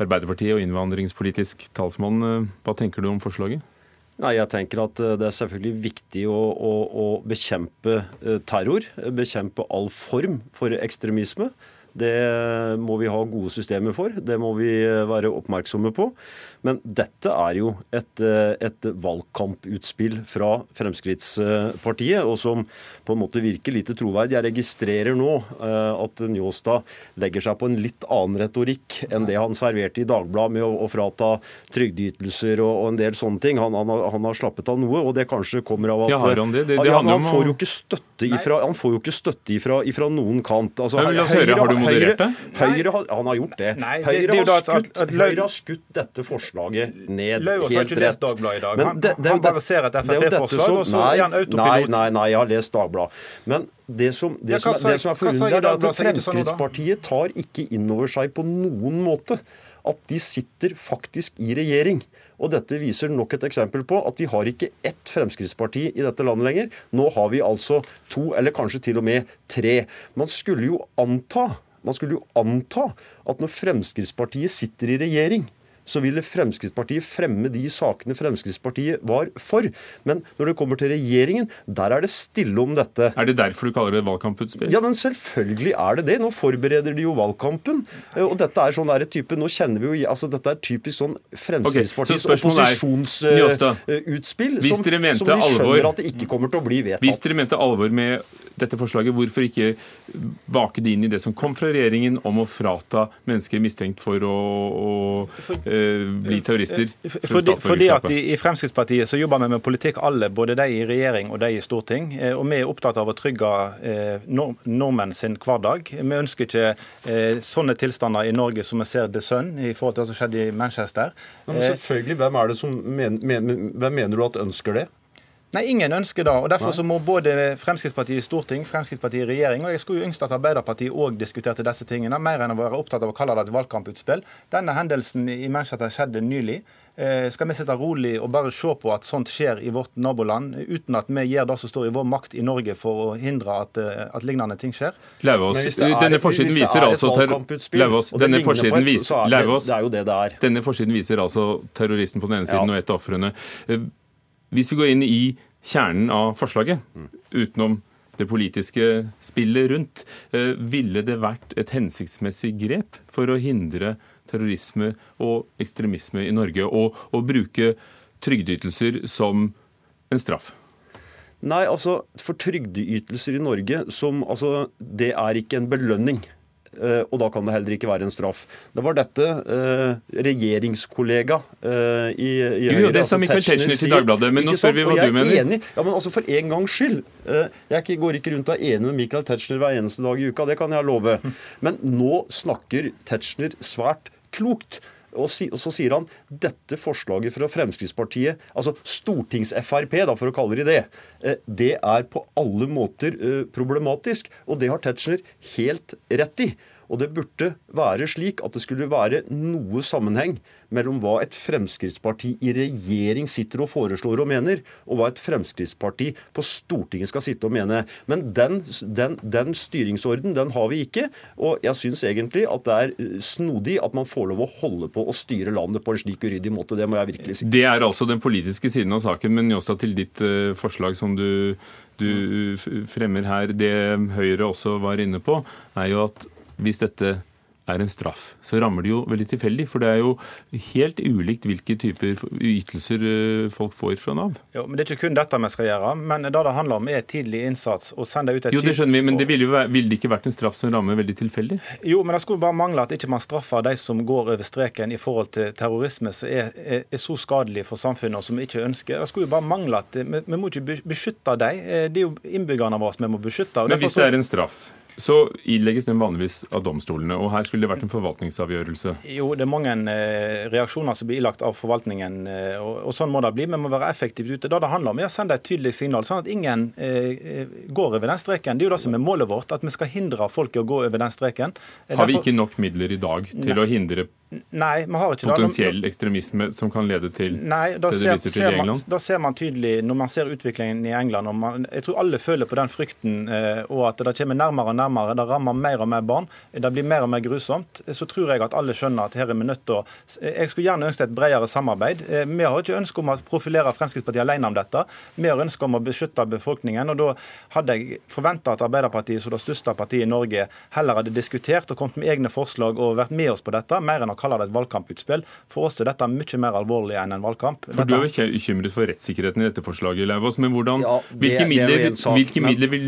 Arbeiderpartiet og innvandringspolitisk talsmann, hva tenker du om forslaget? Nei, jeg tenker at Det er selvfølgelig viktig å, å, å bekjempe terror. Bekjempe all form for ekstremisme. Det må vi ha gode systemer for. Det må vi være oppmerksomme på. Men dette er jo et, eh, et, valgkamputspill fra Fremskrittspartiet, og som på en måte virker lite troverdig. Jeg registrerer nå eh, at Njåstad legger seg på en litt annen retorikk enn det han serverte i Dagbladet med å, å frata trygdeytelser og, og, en del sånne ting. Han, han, har, han, har, slappet av noe, og det kanskje kommer av at ja, han, han, får jo ikke støtte ifra, han får jo ikke støtte ifra, ifra noen kant. Altså, Høyre, høyre, har du moderert det? Høyre, Høyre, han har gjort det. Nei, Høyre, har skutt, Høyre har skutt dette forslaget ned Løvaas helt rett. Lest Dagbladet i dag. Men det, det, han bare ser et Frp-forslag, og så er han autopilot. Nei, nei, nei, jeg har lest Dagbladet. Men det som, det ja, som, sa, det som er forunderlig, er at sånn Fremskrittspartiet tar ikke inn over seg på noen måte at de sitter faktisk i regjering. Og dette viser nok et eksempel på at vi har ikke ett Fremskrittsparti i dette landet lenger. Nå har vi altså to, eller kanskje til og med tre. Man skulle jo anta man skulle jo anta at når Fremskrittspartiet sitter i regjering, så ville Fremskrittspartiet fremme de sakene Fremskrittspartiet var for. Men når det kommer til regjeringen, der er det stille om dette. Er det derfor du kaller det valgkamputspill? Ja, men selvfølgelig er det det. Nå forbereder de jo valgkampen. Eh, og dette er sånn der type Nå kjenner vi jo altså Dette er typisk sånn Fremskrittspartiets okay, opposisjonsutspill uh, som, som vi skjønner alvor, at det ikke kommer til å bli vedtatt. Hvis dere mente alvor med dette forslaget, hvorfor ikke bake det inn i det som kom fra regjeringen om å frata mennesker mistenkt for å, å eh, bli terrorister? Fordi, fordi at i, i, Fremskrittspartiet så jobber vi med politikk alle, både de i regjering og de i storting. Eh, og vi er opptatt av å trygge eh, nordmenn sin hverdag. Vi ønsker ikke eh, sånne tilstander i Norge som vi ser The Sun i forhold til hva som skjedde i Manchester. Men selvfølgelig, hvem, er det som men, men, hvem mener du at ønsker det? Nei, ingen ønsker det. og Derfor så må både Fremskrittspartiet i storting, Fremskrittspartiet i regjering og Jeg skulle jo ønske at Arbeiderpartiet òg diskuterte disse tingene, mer enn å være opptatt av å kalle det et valgkamputspill. Denne hendelsen i Manchester skjedde nylig. Eh, skal vi sitte rolig og bare se på at sånt skjer i vårt naboland, uten at vi gjør det som står i vår makt i Norge for å hindre at, eh, at lignende ting skjer? Lauvås, denne forsiden viser altså Lauvås, denne forsiden viser Lauvås, denne forsiden viser altså terroristen på den ene siden ja. og et av ofrene. Hvis vi går inn i kjernen av forslaget, utenom det politiske spillet rundt. Eh, ville det vært et hensiktsmessig grep for å hindre terrorisme og ekstremisme i Norge, og bruke trygdeytelser som en straff? Nei, altså, for trygdeytelser i Norge, som, altså, det er ikke en belønning. Eh, og da kan det heller ikke være en straff. Det var dette eh, regjeringskollega eh, i, i Høyre Jo, det sa altså Michael Tetzschner til Dagbladet, men nå spør vi hva du mener. Enig. Ja, men altså For en gangs skyld. Eh, jeg går ikke rundt og er enig med Michael Tetzschner hver eneste dag i uka, det kan jeg love. Men nå snakker Tetzschner svært klokt. Og, så sier han dette forslaget fra Fremskrittspartiet, altså Stortings-Frp, for å kalle det det, eh, det er på alle måter eh, problematisk. Og det har Tetzschner helt rett i. Og det burde være slik at det skulle være noe sammenheng mellom hva et Fremskrittsparti i regjering sitter og foreslår og mener, og hva et Fremskrittsparti på Stortinget skal sitte og mene. Men den, den, den styringsorden den har vi ikke. Og jeg syns egentlig at det er eh, snodig at man får lov å holde på å styre landet på en slik uryddig måte. Det må jeg virkelig si. Det er altså den politiske siden av saken, men Njåstad, til ditt uh, forslag som du, du fremmer her, det Høyre også var inne på, er jo at hvis dette er en straff, så rammer det jo veldig tilfeldig. For det er jo helt ulikt hvilke typer ytelser eh, folk får fra Nav. Jo, men Det er ikke kun dette vi skal gjøre. Men det det handler om, er tidlig innsats. og sende ut et Jo, det skjønner vi, men det ville jo være, ville det ikke vært en straff som rammer veldig tilfeldig? Jo, men det skulle bare mangle at ikke man straffer de som går over streken i forhold til terrorisme som er, er, er, så skadelig for samfunnet og som vi ikke ønsker. Det skulle jo bare mangle at vi, vi må ikke beskytte dem. Eh, det er jo innbyggerne våre vi må beskytte. men hvis det er en straff? Så ilegges den vanligvis av domstolene. og Her skulle det vært en forvaltningsavgjørelse? Jo, det er mange eh, reaksjoner som blir ilagt av forvaltningen. Eh, og, og, Sånn må det bli. Vi må være effektivt ute. Det det handler om er å sende et tydelig signal, sånn at ingen eh, går over den streken. Det er jo det som er målet vårt, at vi skal hindre folk i å gå over den streken. Har vi ikke nok midler i dag til Nei. å hindre Nei, vi har ikke Potensiell ekstremisme som kan lede til Nei, det du viser til i England? Da ser man tydelig, når man ser utviklingen i England man, Jeg tror alle føler på den frykten eh, og at det kommer nærmere og nærmere. Det rammer mer og mer barn. Det blir mer og mer grusomt. Så tror jeg at alle skjønner at her er vi nødt til å Jeg skulle gjerne ønsket et bredere samarbeid. Eh, vi har ikke ønske om å profilere Fremskrittspartiet alene om dette. Vi har ønske om å beskytte befolkningen. og Da hadde jeg forventa at Arbeiderpartiet, som det største partiet i Norge, heller hadde diskutert og kommet med egne forslag og vært med oss på dette, mer enn å kalle det et valgkamputspill. For oss er dette mye mer alvorlig enn en valgkamp. For Du er jo ikke bekymret for rettssikkerheten i dette forslaget, Leivås. Men hvordan, ja, det, hvilke, midler, sak, hvilke men, midler, vil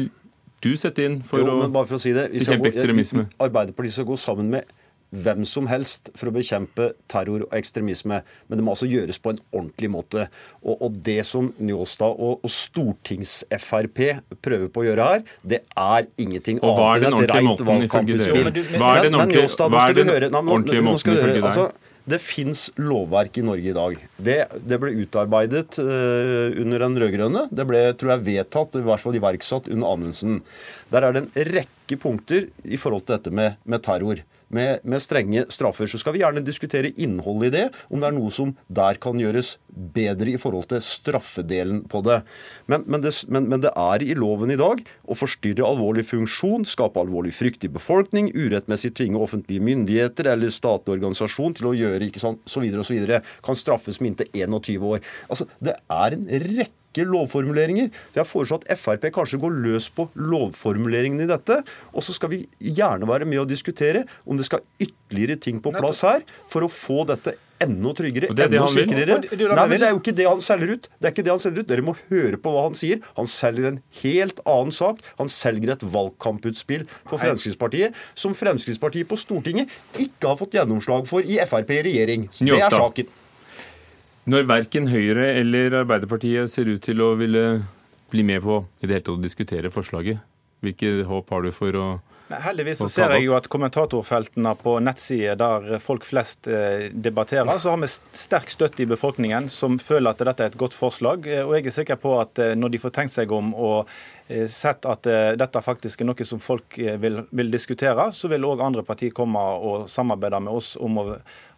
du sette inn for jo, å for å si det, bekjempe ekstremisme? Arbeiderpartiet skal gå sammen med hvem som helst for å bekjempe terror og ekstremisme. Men det må altså gjøres på en ordentlig måte. Og, og det som Njåstad og, og Stortings-Frp prøver på å gjøre her, det er ingenting annet enn et rent valgkamputspill. Hva er den ordentlige måten ifølge deg? Altså, det fins lovverk i Norge i dag. Det, det ble utarbeidet uh, under den rød-grønne. Det ble tror jeg, vedtatt, i hvert fall iverksatt under Amundsen. Der er det en rekke punkter i forhold til dette med, med terror med, med, strenge straffer. Så skal vi gjerne diskutere innholdet i det, om det er noe som der kan gjøres bedre i forhold til straffedelen på det. Men, men, det, men, men det, er i loven i dag å forstyrre alvorlig funksjon, skape alvorlig frykt i befolkning, urettmessig tvinge offentlige myndigheter eller statlig organisasjon til å gjøre ikke sant, så videre og så videre, kan straffes med inntil 21 år. Altså, Det er en rekke rekke lovformuleringer. Jeg har foreslått at Frp kanskje går løs på lovformuleringene i dette. Og så skal vi gjerne være med å diskutere om det skal ytterligere ting på plass her for å få dette enda tryggere, enda sikrere. Nei, men Det er jo ikke det han selger ut. Det er ikke det han selger ut. Dere må høre på hva han sier. Han selger en helt annen sak. Han selger et valgkamputspill for Fremskrittspartiet som Fremskrittspartiet på Stortinget ikke har fått gjennomslag for i Frp i regjering. Så det er saken. Når verken Høyre eller Arbeiderpartiet ser ut til å ville bli med på i det hele tatt å diskutere forslaget, hvilke håp har du for å heldigvis så ser jeg jo at kommentatorfeltene på nettsider der folk flest eh, debatterer, så har vi sterk støtte i befolkningen som føler at dette er et godt forslag. Eh, og jeg er sikker på at eh, når de får tenkt seg om og sett at dette faktisk er noe som folk vil, vil diskutere, så vil òg andre partier komme og samarbeide med oss om å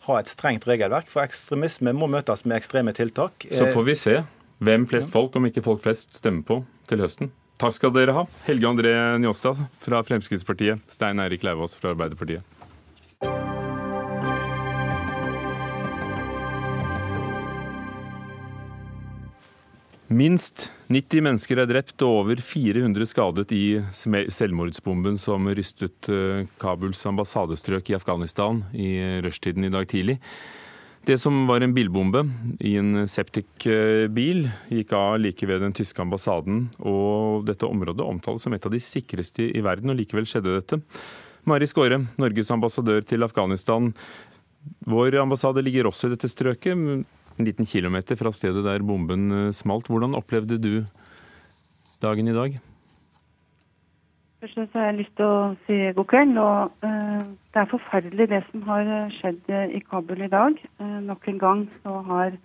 ha et strengt regelverk. For ekstremisme må møtes med ekstreme tiltak. Så får vi se hvem flest folk, om ikke folk flest, stemmer på til høsten. Takk skal dere ha. Helge André Njåstad fra Fremskrittspartiet, Stein Eirik Lauvås fra Arbeiderpartiet. Minst 90 mennesker er drept og over 400 skadet i selvmordsbomben som rystet eh, Kabuls ambassadestrøk i Afghanistan i rushtiden i dag tidlig. Det som var en bilbombe i en septic-bil, gikk av like ved den tyske ambassaden. Og dette området omtales som et av de sikreste i verden, og likevel skjedde dette. Mari Skåre, Norges ambassadør til Afghanistan. Vår ambassade ligger også i dette strøket en liten kilometer fra stedet der bomben eh, smalt. Hvordan opplevde du dagen i dag? Først har jeg lyst til å si god kveld. og uh, Det er forferdelig det som har skjedd i Kabul i dag. Uh, nok en gang så har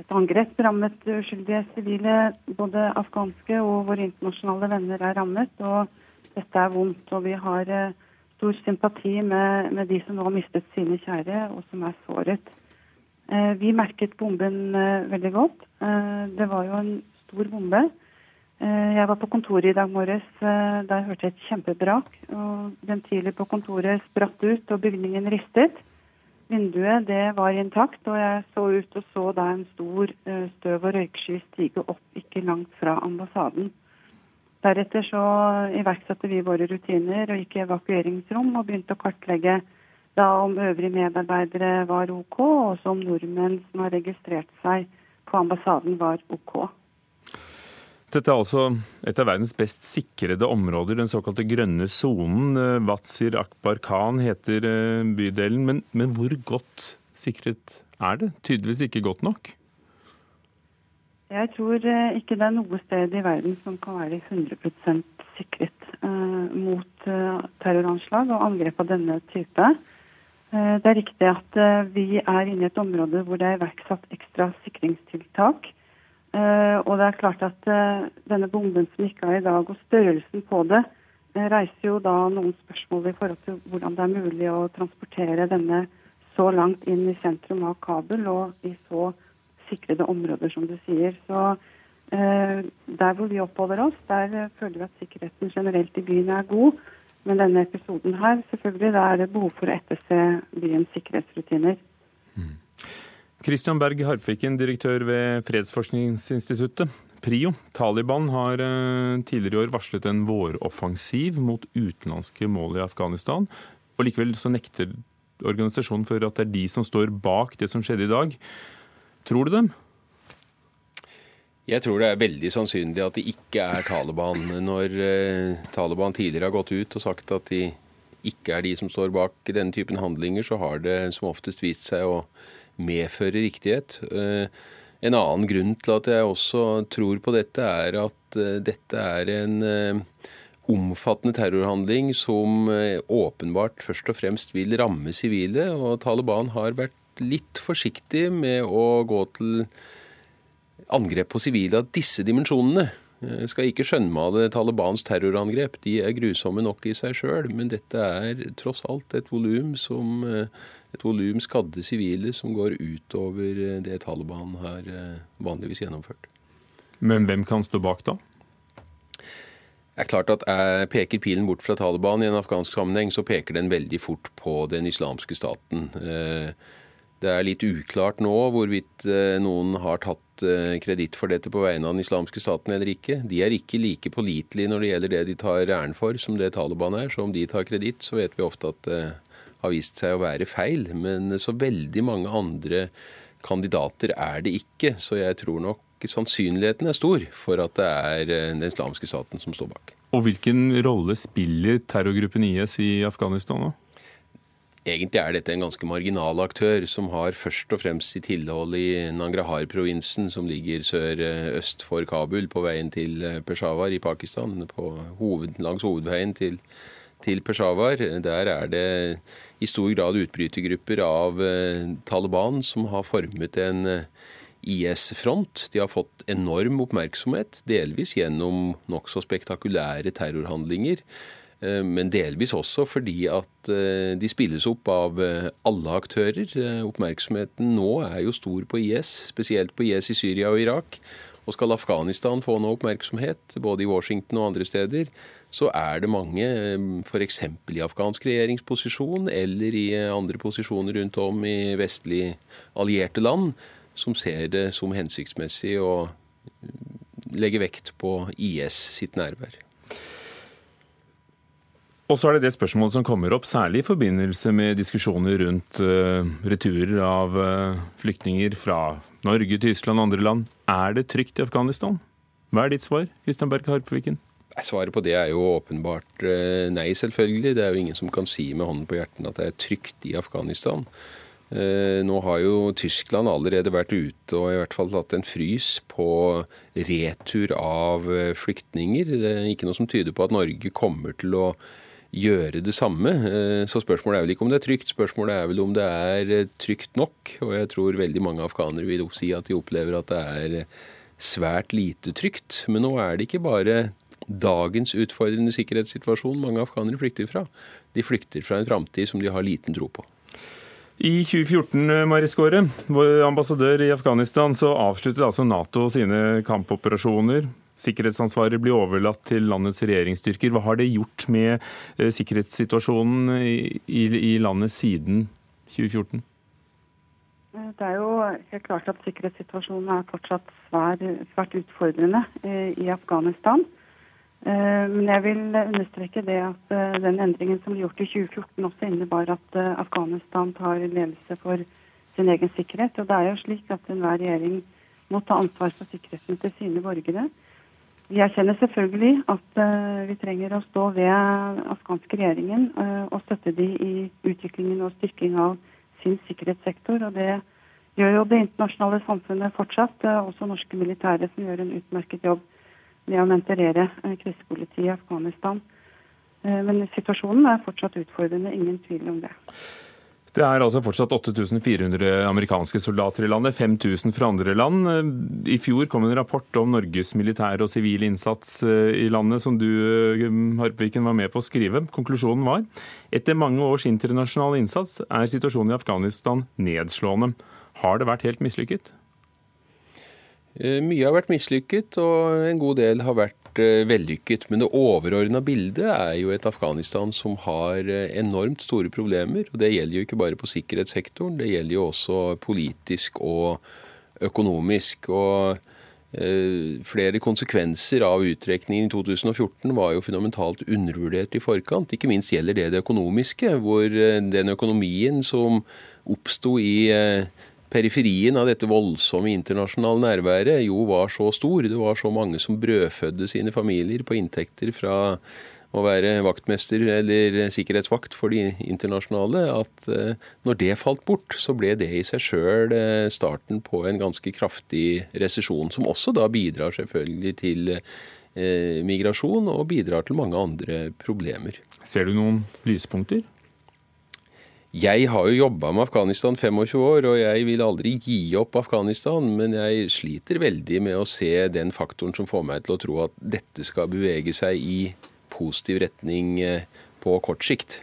et angrep rammet uskyldige sivile. Både afghanske og våre internasjonale venner er rammet. og Dette er vondt. og Vi har uh, stor sympati med, med, de som nå har mistet sine kjære og som er såret. Eh, vi merket bomben eh, veldig godt. Eh, det var jo en stor bombe. Jeg var på kontoret i dag morges. Der hørte jeg et kjempebrak. og Ventiler på kontoret spratt ut, og bygningen ristet. Vinduet det var intakt, og jeg så ut og så da en stor støv- og røyksky stige opp ikke langt fra ambassaden. Deretter så iverksatte vi våre rutiner og gikk i evakueringsrom og begynte å kartlegge da om øvrige medarbeidere var OK, og også om nordmenn som har registrert seg på ambassaden, var OK. Dette er altså et av verdens best sikrede områder, den såkalte grønne sonen. Watsir Akbar Khan heter eh, bydelen. Men, men, hvor godt sikret er det? Tydeligvis ikke godt nok? Jeg tror eh, ikke det er noe sted i verden som kan være 100 sikret mot terroranslag og angrep av denne type. Eh, det er riktig at eh, vi er inne i et område hvor det er iverksatt ekstra sikringstiltak. Eh, og det er klart at denne bomben som gikk av i dag, og størrelsen på det, reiser jo da noen spørsmål i forhold til hvordan det er mulig å transportere denne så langt inn i sentrum av Kabul og i så sikrede områder, som du sier. Så der hvor vi oppholder oss, der føler vi at sikkerheten generelt i byen er god. Men denne episoden her, selvfølgelig, da er det behov for å etterse byens sikkerhetsrutiner. Mm. Christian Berg Harpviken, direktør ved Fredsforskningsinstituttet. PRIO, Taliban, har eh, tidligere i år varslet en våroffensiv mot utenlandske mål i Afghanistan. Og Likevel så nekter organisasjonen for at det er de som står bak det som skjedde i dag. Tror du dem? Jeg tror det er veldig sannsynlig at det ikke er Taliban. Når eh, Taliban tidligere har gått ut og sagt at de ikke er de som står bak denne typen handlinger, så har det som oftest vist seg å medføre riktighet. Eh, en annen grunn til at jeg også tror på dette, er at eh, dette er en omfattende terrorhandling som åpenbart først og fremst vil ramme sivile. Og Taliban har vært litt forsiktig med å gå til angrep på sivile av disse dimensjonene. Jeg eh, skal ikke skjønnmale Talibans terrorangrep, de er grusomme nok i seg sjøl. Men dette er tross alt et volum som eh, et volum skadde sivile som går utover eh, det Taliban har vanligvis gjennomført. Men hvem kan stå bak da? Det er klart at jeg Peker pilen bort fra Taliban i en afghansk sammenheng, så peker den veldig fort på den islamske staten. Det er litt uklart nå hvorvidt noen har tatt eh, kreditt for dette på vegne av den islamske staten eller ikke. De er ikke like pålitelige når det gjelder det de tar æren for, som det Taliban er. Så om de tar kreditt, så vet vi ofte at det har vist seg å være feil. Men så veldig mange andre kandidater er det ikke. Så jeg tror nok sannsynligheten er stor for at det er eh, den islamske staten som står bak. Og hvilken rolle spiller terrorgruppen IS i Afghanistan nå? Egentlig er dette en ganske marginal aktør, som har først og fremst sitt tilhold i Nangrahar-provinsen, som ligger sør-øst for Kabul, på veien til eh, Peshawar i Pakistan. Hoved, langs hovedveien til, til, Peshawar. Der er det i stor grad utbrytergrupper av eh, Taliban som har formet en eh, IS-front. De har fått enorm oppmerksomhet, delvis gjennom nokså spektakulære terrorhandlinger. Eh, men delvis også fordi at eh, de spilles opp av eh, alle aktører. Oppmerksomheten nå er jo stor på IS, spesielt på IS i Syria og Irak. Og skal Afghanistan få noe oppmerksomhet, både i Washington og andre steder, så er det mange, f.eks. i afghansk regjeringsposisjon eller i andre posisjoner rundt om i vestlig allierte land, som ser det som hensiktsmessig å legge vekt på IS sitt nærvær. Og så er det det spørsmålet som kommer opp, særlig i forbindelse med diskusjoner rundt uh, returer av uh, flyktninger fra Norge, Tyskland og andre land. Er det trygt i Afghanistan? Hva er ditt svar, Kristian Berg Harpviken? Svaret på det er jo åpenbart uh, nei, selvfølgelig. Det er jo ingen som kan si med hånden på hjertet at det er trygt i Afghanistan. Nå har jo Tyskland allerede vært ute og i hvert fall tatt en frys på retur av flyktninger. Det er ikke noe som tyder på at Norge kommer til å gjøre det samme. Eh, så spørsmålet er vel ikke om det er trygt, spørsmålet er vel om det er eh, trygt nok. Og jeg tror veldig mange afghanere vil si at de opplever at det er eh, svært lite trygt. Men nå er det ikke bare dagens utfordrende sikkerhetssituasjon mange afghanere flykter fra. De flykter fra en framtid som de har liten tro på. I 2014, Mariskåre, vår ambassadør i Afghanistan, så avsluttet altså Nato sine kampoperasjoner sikkerhetsansvaret blir overlatt til landets regjeringsstyrker. Hva har det gjort med eh, sikkerhetssituasjonen i, i landet siden 2014? Eh, det er jo helt klart at sikkerhetssituasjonen er fortsatt svært, svært utfordrende eh, i Afghanistan. Men jeg vil understreke det at den endringen som ble gjort i 2014 også innebar at Afghanistan tar ledelse for sin egen sikkerhet. Og det er jo slik at enhver regjering må ta ansvar for sikkerheten til sine borgere. Vi erkjenner selvfølgelig at vi trenger å stå ved afghanske regjeringen og støtte de i utviklingen og styrking av sin sikkerhetssektor. og Det gjør jo det internasjonale samfunnet fortsatt, også norske militære som gjør en utmerket jobb med å mentorere krisepolitiet i Afghanistan. Men situasjonen er fortsatt utfordrende, ingen tvil om det. Det er altså fortsatt 8400 amerikanske soldater i landet, 5000 fra andre land. I fjor kom en rapport om Norges militære og sivile innsats eh, i landet, som du eh, Harpviken, var med på å skrive. Konklusjonen var etter mange års internasjonal innsats er situasjonen i Afghanistan nedslående. Har det vært helt mislykket? Eh, mye har vært mislykket, og en god del har vært Eh, vellykket. Men det overordna bildet er jo et Afghanistan som har eh, enormt store problemer. og Det gjelder jo ikke bare på sikkerhetssektoren, det gjelder jo også politisk og økonomisk. og Flere konsekvenser av uttrekningen i 2014 var jo fundamentalt undervurdert i forkant. Ikke minst gjelder det det økonomiske, hvor den økonomien som oppsto i periferien av dette voldsomme internasjonale nærværet jo var så stor. Det var så mange som brødfødde sine familier på inntekter fra å være vaktmester eller sikkerhetsvakt for de internasjonale, at eh, når det falt bort, så ble det i seg sjøl eh, starten på en ganske kraftig resesjon, som også da bidrar selvfølgelig til eh, migrasjon og bidrar til mange andre problemer. Ser du noen lyspunkter? Jeg har jo jobba med Afghanistan 25 år, og jeg vil aldri gi opp Afghanistan. Men jeg sliter veldig med å se den faktoren som får meg til å tro at dette skal bevege seg i positiv retning eh, på kort sikt.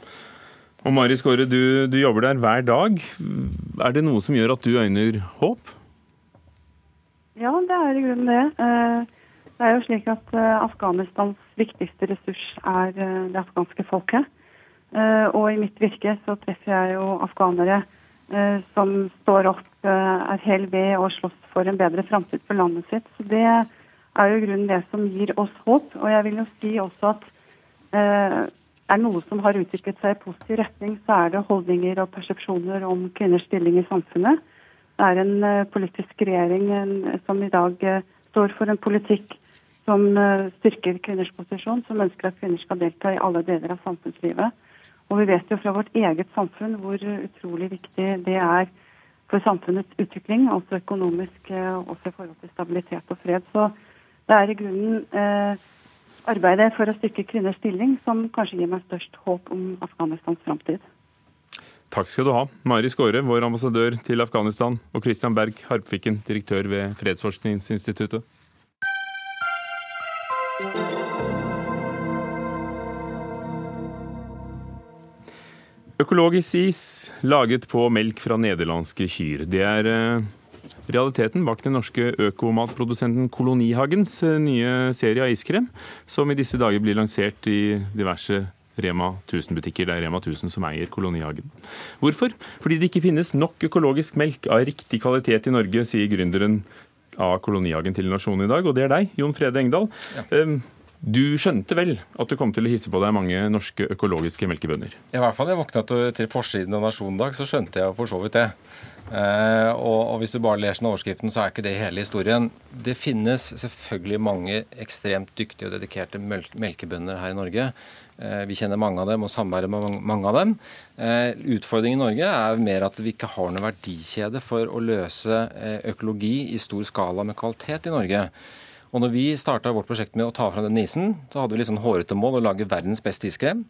Og Mari Skåre, du, du jobber der hver dag. Er det noe som gjør at du øyner håp? Ja, det er i grunnen det. Eh, det er jo slik at eh, Afghanistans viktigste ressurs er det afghanske folket. Eh, og i mitt virke så treffer jeg jo afghanere eh, som står opp, eh, er hel ved og slåss for en bedre framtid for landet sitt. Så det er jo grunnen det som gir oss håp. Og jeg vil jo si også at er noe som har utviklet seg i positiv retning, så er det holdninger og persepsjoner om kvinners stilling i samfunnet. Det er en politisk regjering som i dag står for en politikk som styrker kvinners posisjon, som ønsker at kvinner skal delta i alle deler av samfunnslivet. Og vi vet jo fra vårt eget samfunn hvor utrolig viktig det er for samfunnets utvikling, altså økonomisk, eh, også i forhold til stabilitet og fred. Så det er i grunnen eh, arbeidet for å styrke kvinners stilling som kanskje gir meg størst håp om Afghanistans framtid. Takk skal du ha, Mari Skåre, vår ambassadør til Afghanistan, og Christian Berg Harpviken, direktør ved Fredsforskningsinstituttet. Økologisk is laget på melk fra nederlandske kyr. Det er eh, realiteten bak den norske økomatprodusenten Kolonihagens eh, nye serie av iskrem, som i disse dager blir lansert i diverse Rema 1000-butikker. Det er Rema 1000 som eier Kolonihagen. Hvorfor? Fordi det ikke finnes nok økologisk melk av riktig kvalitet i Norge, sier gründeren av kolonihagen til Nasjonen i dag, og det er deg, Jon Frede Engdahl. Ja. Du skjønte vel at du kom til å hisse på deg mange norske økologiske melkebønder? I hvert fall da jeg våkna til forsiden av Nasjonen i dag, så skjønte jeg for så vidt det. Eh, og, og, hvis du bare leser den overskriften, så er ikke det hele historien. Det finnes selvfølgelig mange ekstremt dyktige og dedikerte melkebønder her i Norge. Eh, vi kjenner mange av dem og samarbeider med mange av dem. Eh, utfordringen i Norge er mer at vi ikke har noen verdikjede for å løse eh, økologi i stor skala med kvalitet i Norge. Og når vi starta vårt prosjekt med å ta fram den isen, så hadde vi litt sånn hårete mål å lage verdens beste iskrem.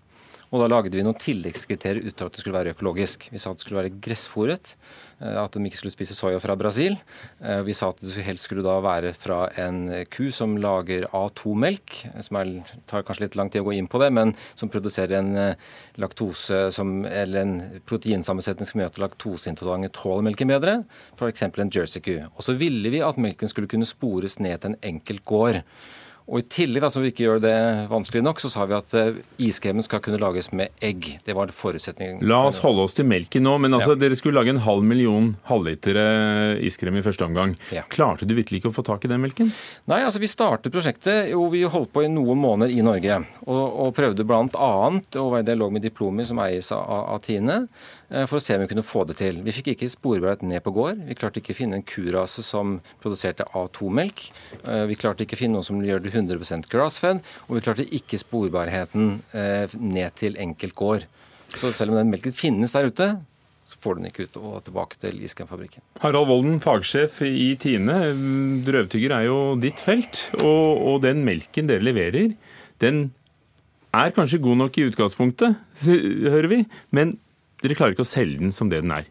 Og da lagde vi noen tilleggskriterier utover at det skulle være økologisk. Vi sa at det skulle være gressfòret, eh, at de ikke skulle spise soya fra Brasil. Eh, vi sa at det helst skulle da være fra en ku som lager A2-melk, som er, tar kanskje litt lang tid å gå inn på det, men som produserer en eh, laktose som, eller en proteinsammensetning som gjør at laktoseintolerante tåler melken bedre, f.eks. en jersey-ku. Og så ville vi at melken skulle kunne spores ned til en enkelt gård. Og I tillegg, da, så vi ikke gjør det vanskelig nok, så sa vi at uh, iskremen skal kunne lages med egg. Det var forutsetningen. La oss holde oss til melken nå. Men altså, ja. dere skulle lage en halv million halvliter iskrem i første omgang. Ja. Klarte du virkelig ikke å få tak i den melken? Nei, altså vi startet prosjektet jo vi holdt på i noen måneder i Norge. Og, og prøvde bl.a. å være i dialog med diplomer som eies av, av Tine. Eh, for å se om vi kunne få det til. Vi fikk ikke sporbarhet ned på gård. Vi klarte ikke å finne en kurase som produserte A2-melk. Eh, vi klarte ikke å finne noen som gjør det 100% grassfed. Og vi klarte ikke sporbarheten eh, ned til enkelt gård. Så selv om den melken finnes der ute, så får du den ikke ut og tilbake til Iskremfabrikken. Harald Volden, fagsjef i Tine. Drøvtygger er jo ditt felt. Og, og den melken dere leverer, den er kanskje god nok i utgangspunktet, <laughs> hører vi. Men dere klarer ikke å selge den som det den er?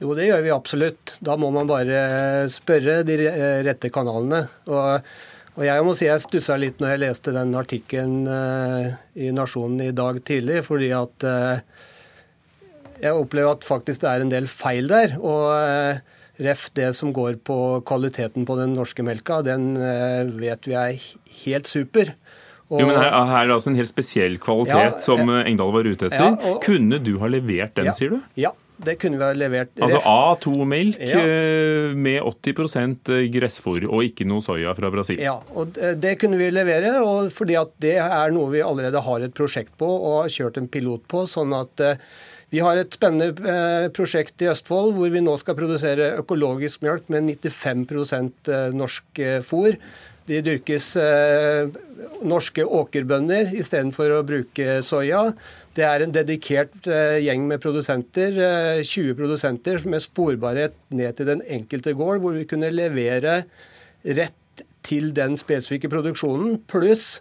Jo, det gjør vi absolutt. Da må man bare spørre de rette kanalene. Og, og jeg må si jeg stussa litt når jeg leste den artikkelen uh, i Nasjonen i dag tidlig, fordi at uh, jeg opplever at faktisk det er en del feil der. Og uh, ref det som går på kvaliteten på den norske melka, den vet vi er helt super. Og, jo, men her, her, er det altså en helt spesiell kvalitet ja, som eh, Engdahl var ute etter. Ja, og, kunne du ha levert den, ja, sier du? Ja, det kunne vi ha levert. Altså A2-melk ja. med 80 eh, gressfôr og ikke noe soya fra Brasil? Ja, og det kunne vi levere, og fordi at det er noe vi allerede har et prosjekt på og har kjørt en pilot på. sånn at vi har et spennende prosjekt i Østfold hvor vi nå skal produsere økologisk mjølk med 95% norsk fôr. De dyrkes eh, norske åkerbønder istedenfor å bruke soya. Det er en dedikert eh, gjeng med produsenter, eh, 20 produsenter med sporbarhet ned til den enkelte gård, hvor vi kunne levere rett til den spesifikke produksjonen. Pluss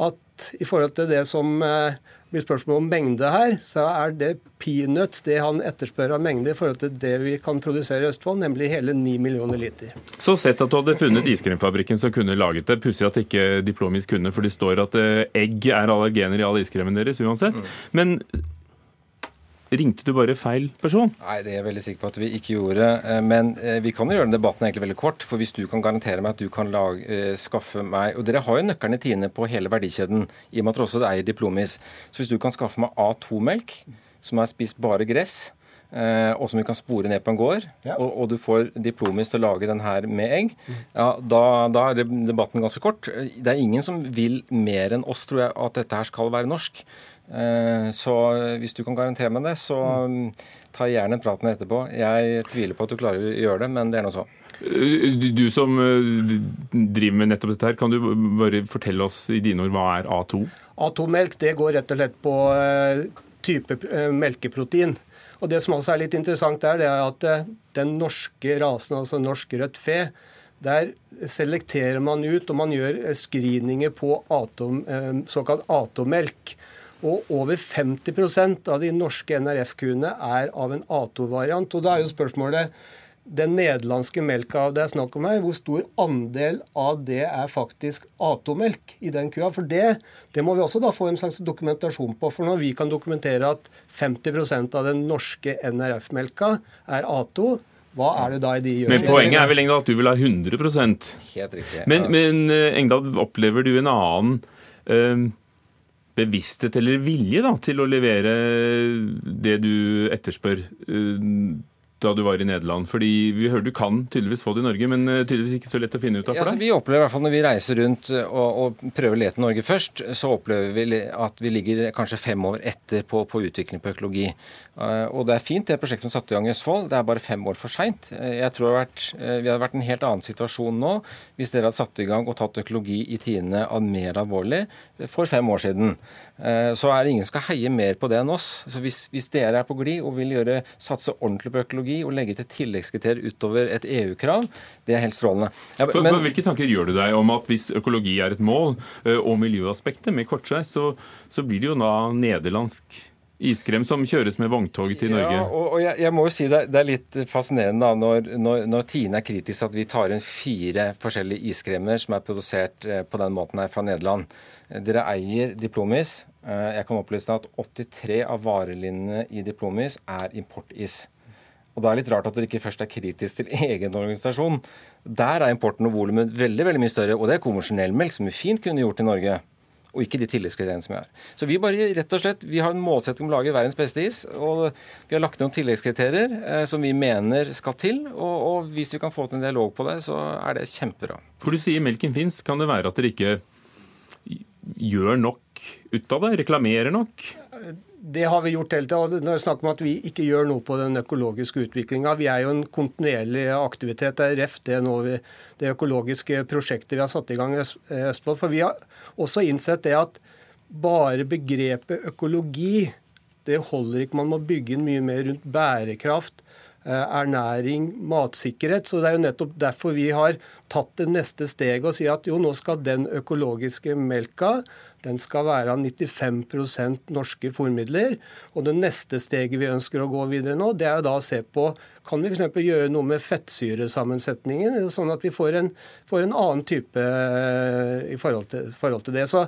at i forhold til det som eh, blir spørsmål om mengde her, så er det peanuts det han etterspør av mengde i forhold til det vi kan produsere i Østfold, nemlig hele 9 millioner liter. Så sett at du hadde funnet iskremfabrikken som kunne laget det. Pussig at ikke Diplomis kunne, for det står at eh, egg er allergener i all iskremen deres uansett. Men Ringte du bare feil person? Nei, det er jeg veldig sikker på at vi ikke gjorde. Eh, men eh, vi kan jo gjøre den debatten egentlig veldig kort. For hvis du kan garantere meg at du kan lage, eh, skaffe meg Og dere har jo nøkkelen i Tine på hele verdikjeden, i og med at dere også eier Diplomis. Så hvis du kan skaffe meg A2-melk, som er spist bare gress, og som vi kan spore ned på en gård, ja. og, og, du får Diplomis til å lage den her med egg, ja, da, da, er debatten ganske kort. Det er ingen som vil mer enn oss, tror jeg, at dette her skal være norsk. Eh, så hvis du kan garantere meg det, så mm, ta gjerne en prat med etterpå. Jeg tviler på at du klarer å gjøre det, men det er nå så. Eh, du som eh, driver med nettopp dette, her, kan du bare fortelle oss i dine ord hva er A2? A2-melk det går rett og slett på type melkeprotein. Og Det som også er litt interessant, er, det er at den norske rasen, altså norsk rødt fe, der selekterer man ut og man gjør screeninger på atom, såkalt A2-melk. Og over 50% av de norske NRF-kuene er av en A2-variant. Og da er jo spørsmålet den nederlandske melka det er snakk om her, hvor stor andel av det er faktisk A2-melk i den kua? For det, det, må vi også da få en slags dokumentasjon på. For når vi kan dokumentere at 50% av den norske NRF-melka er A2, hva er det da i de gjør? Men poenget er vel Engdahl at du vil ha 100 Helt riktig. Men, men eh, Engdahl, opplever du en annen øh, bevissthet eller vilje da, til å levere det du etterspør. Eh, da du var i Nederland? Fordi vi hører du kan tydeligvis få det i Norge, men eh, tydeligvis ikke så lett å finne ut av Ja, for altså, deg? vi opplever i hvert fall Når vi reiser rundt og, og prøver å lete Norge først, så opplever vi at vi ligger kanskje fem år etter på, på utvikling på økologi. Eh, og det er fint, det prosjektet som satte i gang i Østfold. Det er bare fem år for seint. jeg tror vært, eh, vi hadde vært i en helt annen situasjon nå hvis dere hadde satt i gang og tatt økologi i tidene av mer alvorlig for fem år siden. Eh, så er det ingen som skal heie mer på det enn oss. Så hvis, hvis dere er på glid og vil gjøre, satse ordentlig på økologi og legge til tilleggskriterier utover et EU-krav, det er helt strålende. Ja, For, men- for Hvilke tanker gjør du deg om at hvis økologi er et mål, og miljøaspektet med kortreist, så, så blir det jo da nederlandsk iskrem som kjøres med vogntog til Norge? Ja, og, og jeg, jeg må jo si det, det er litt fascinerende da, når, når, når Tine er kritisk at vi tar inn fire forskjellige iskremer som er produsert eh, på den måten her fra Nederland. Eh, Dere eier Diplomis. Eh, Jeg kan opplyse at 83 av varelinjene i Diplomis er importis. Og da er det litt rart at dere ikke først er kritisk til <laughs> egen organisasjon. Der er importen og volumet veldig veldig mye større, og det er konvensjonell melk, som vi fint kunne gjort i Norge. Og ikke de tilleggskriteriene som vi har. Så vi bare rett og slett, vi har en målsetting om å lage verdens beste is. Og vi har lagt noen tilleggskriterier eh, som vi mener skal til. Og, og hvis vi kan få til en dialog på det, så er det kjempebra. For du sier melken fins. Kan det være at dere ikke gjør nok ut av det? Reklamerer nok? Det har vi gjort hele tida. Når det er snakk om at vi ikke gjør noe på den økologiske utviklinga Vi er jo en kontinuerlig aktivitet. Det er ref det, vi, det økologiske prosjektet vi har satt i gang i Østfold. For vi har også innsett det at bare begrepet økologi, det holder ikke. Man må bygge inn mye mer rundt bærekraft, eh, ernæring, matsikkerhet. Så det er jo nettopp derfor vi har tatt det neste steget og sier at jo, nå skal den økologiske melka den skal være av 95% norske formidler, Og det neste steget vi ønsker å gå videre nå, det er jo da å se på kan vi f.eks. gjøre noe med fettsyresammensetningen, sånn at vi får en, får en annen type eh, i forhold til, forhold til det. Så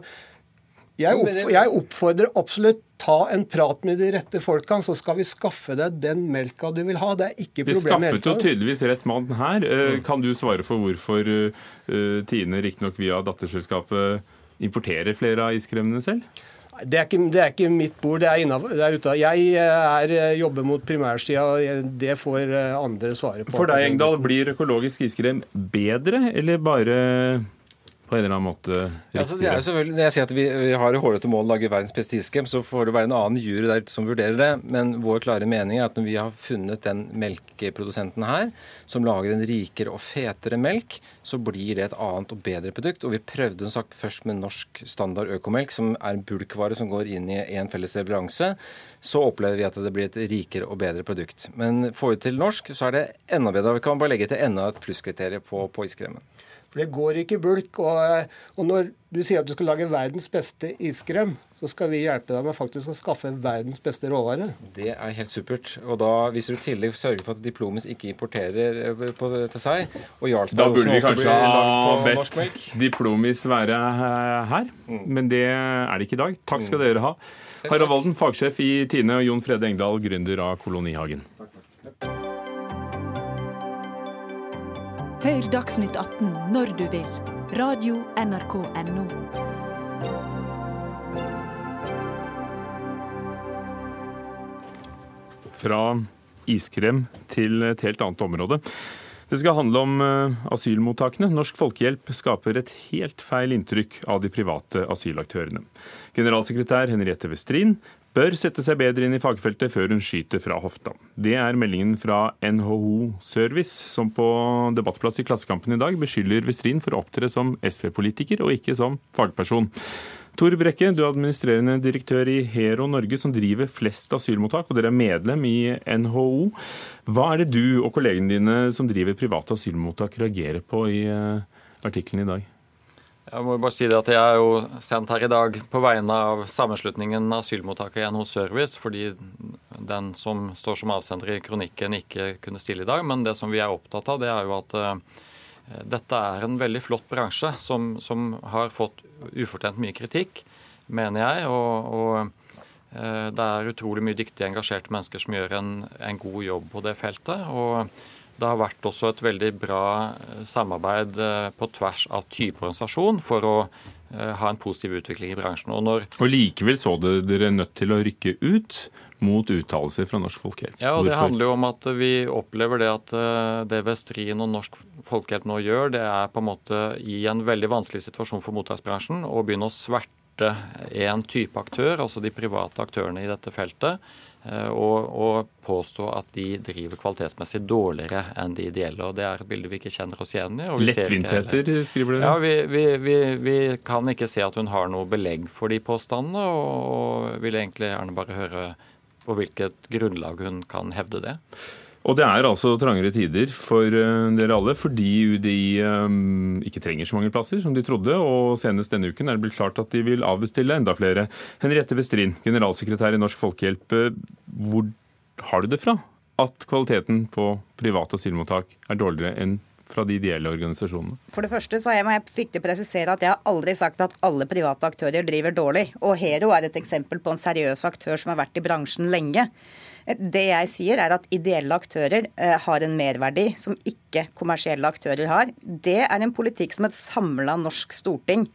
jeg, oppf jeg oppfordrer absolutt ta en prat med de rette folkene, så skal vi skaffe deg den melka du vil ha. Det er ikke problemet. Vi skaffet jo tydeligvis rett mann her. Eh, Kan du svare for hvorfor eh, Tine, riktignok via datterselskapet, importerer flere av iskremene selv? Det er, ikke, det er ikke mitt bord, det er, innenfor, det er ute. Jeg eh, er, eh, jobber mot primærsida, det får eh, andre svare på. For deg, Engdahl, blir økologisk iskrem bedre, eller bare på en eller annen måte Ja, altså, det er jo selvfølgelig, når jeg sier at vi, vi har hårete mål å lage verdens beste iskrem, så får det være en annen jury der ute som vurderer det. Men vår klare mening er at når vi har funnet den melkeprodusenten her, som lager en rikere og fetere melk, så blir det et annet og bedre produkt. Og vi prøvde som sagt først med norsk standard økomelk, som er en bulkvare som går inn i en felles leveranse. Så opplever vi at det blir et rikere og bedre produkt. Men får vi til norsk, så er det enda bedre. Vi kan bare legge til enda et plusskriterium på, på iskremen. For det går ikke i bulk. Og, og når du sier at du skal lage verdens beste iskrem, så skal vi hjelpe deg med faktisk å skaffe verdens beste råvare. Det er helt supert. Og da, hvis du i tillegg sørger for at Diplomis ikke importerer eh, på, til seg, og Da burde vi kanskje ha bedt. Diplomis være her, her, men det er det ikke i dag. Takk skal dere ha. Harald Walden, fagsjef i Tine, og Jon Frede Engdahl, gründer av Kolonihagen. Hør Dagsnytt 18 når du vil. Radio NRK Radio.nrk.no. Fra iskrem til et helt annet område. Det skal handle om eh, asylmottakene. Norsk Folkehjelp skaper et helt feil inntrykk av de private asylaktørene. Generalsekretær Henriette Westrin bør sette seg bedre inn i fagfeltet før hun skyter fra hofta. Det er meldingen fra NHO Service, som på debattplass i Klassekampen i dag beskylder Westrin for å opptre som SV-politiker og ikke som fagperson. Tor Brekke, du er administrerende direktør i Hero Norge, som driver flest asylmottak, og dere er medlem i NHO. Hva er det du og kollegene dine som driver private asylmottak reagerer på i eh, artikkelen i dag? Jeg må bare si det at jeg er jo sendt her i dag på vegne av sammenslutningen asylmottak i NHO Service, fordi den som står som avsender i kronikken ikke kunne stille i dag. Men det som vi er opptatt av, det er jo at eh, dette er en veldig flott bransje som, som har fått ufortjent mye kritikk, mener jeg. Og, og eh, det er utrolig mye dyktige, engasjerte mennesker som gjør en, en god jobb på det feltet. og det har vært også et veldig bra eh, samarbeid eh, på tvers av type organisasjon for å ha en positiv utvikling i bransjen. Og, og likevel så dere nødt til å rykke ut mot uttalelser fra Norsk Folkehjelp. Ja, og Det handler jo om at vi opplever det at det Vestrin og Norsk Folkehjelp nå gjør, det er på en måte i en veldig vanskelig situasjon for mottaksbransjen å begynne å sverte en type aktør, altså de private aktørene i dette feltet Eh, og, og, påstå at de driver kvalitetsmessig dårligere enn de ideelle. og Det er et bilde vi ikke kjenner oss igjen i. Lettvintheter, skriver dere? Ja, vi, vi, vi, vi, kan ikke se at hun har noe belegg for de påstandene, og, og vil egentlig gjerne bare høre på hvilket grunnlag hun kan hevde det. Og det er altså trangere tider for eh, dere alle, fordi UDI um, ikke trenger så mange plasser som de trodde. Og senest denne uken er det blitt klart at de vil avbestille enda flere. Henriette Westrin, generalsekretær i Norsk Folkehjelp. Eh, hvor har du det fra at kvaliteten på private asylmottak er dårligere enn fra de ideelle organisasjonene? For det første så må jeg viktig presisere at jeg har aldri sagt at alle private aktører driver dårlig. Og Hero er et eksempel på en seriøs aktør som har vært i bransjen lenge. Det jeg sier er at ideelle aktører eh, har en merverdi som ikke kommersielle aktører har. Det er en politikk som et samla norsk storting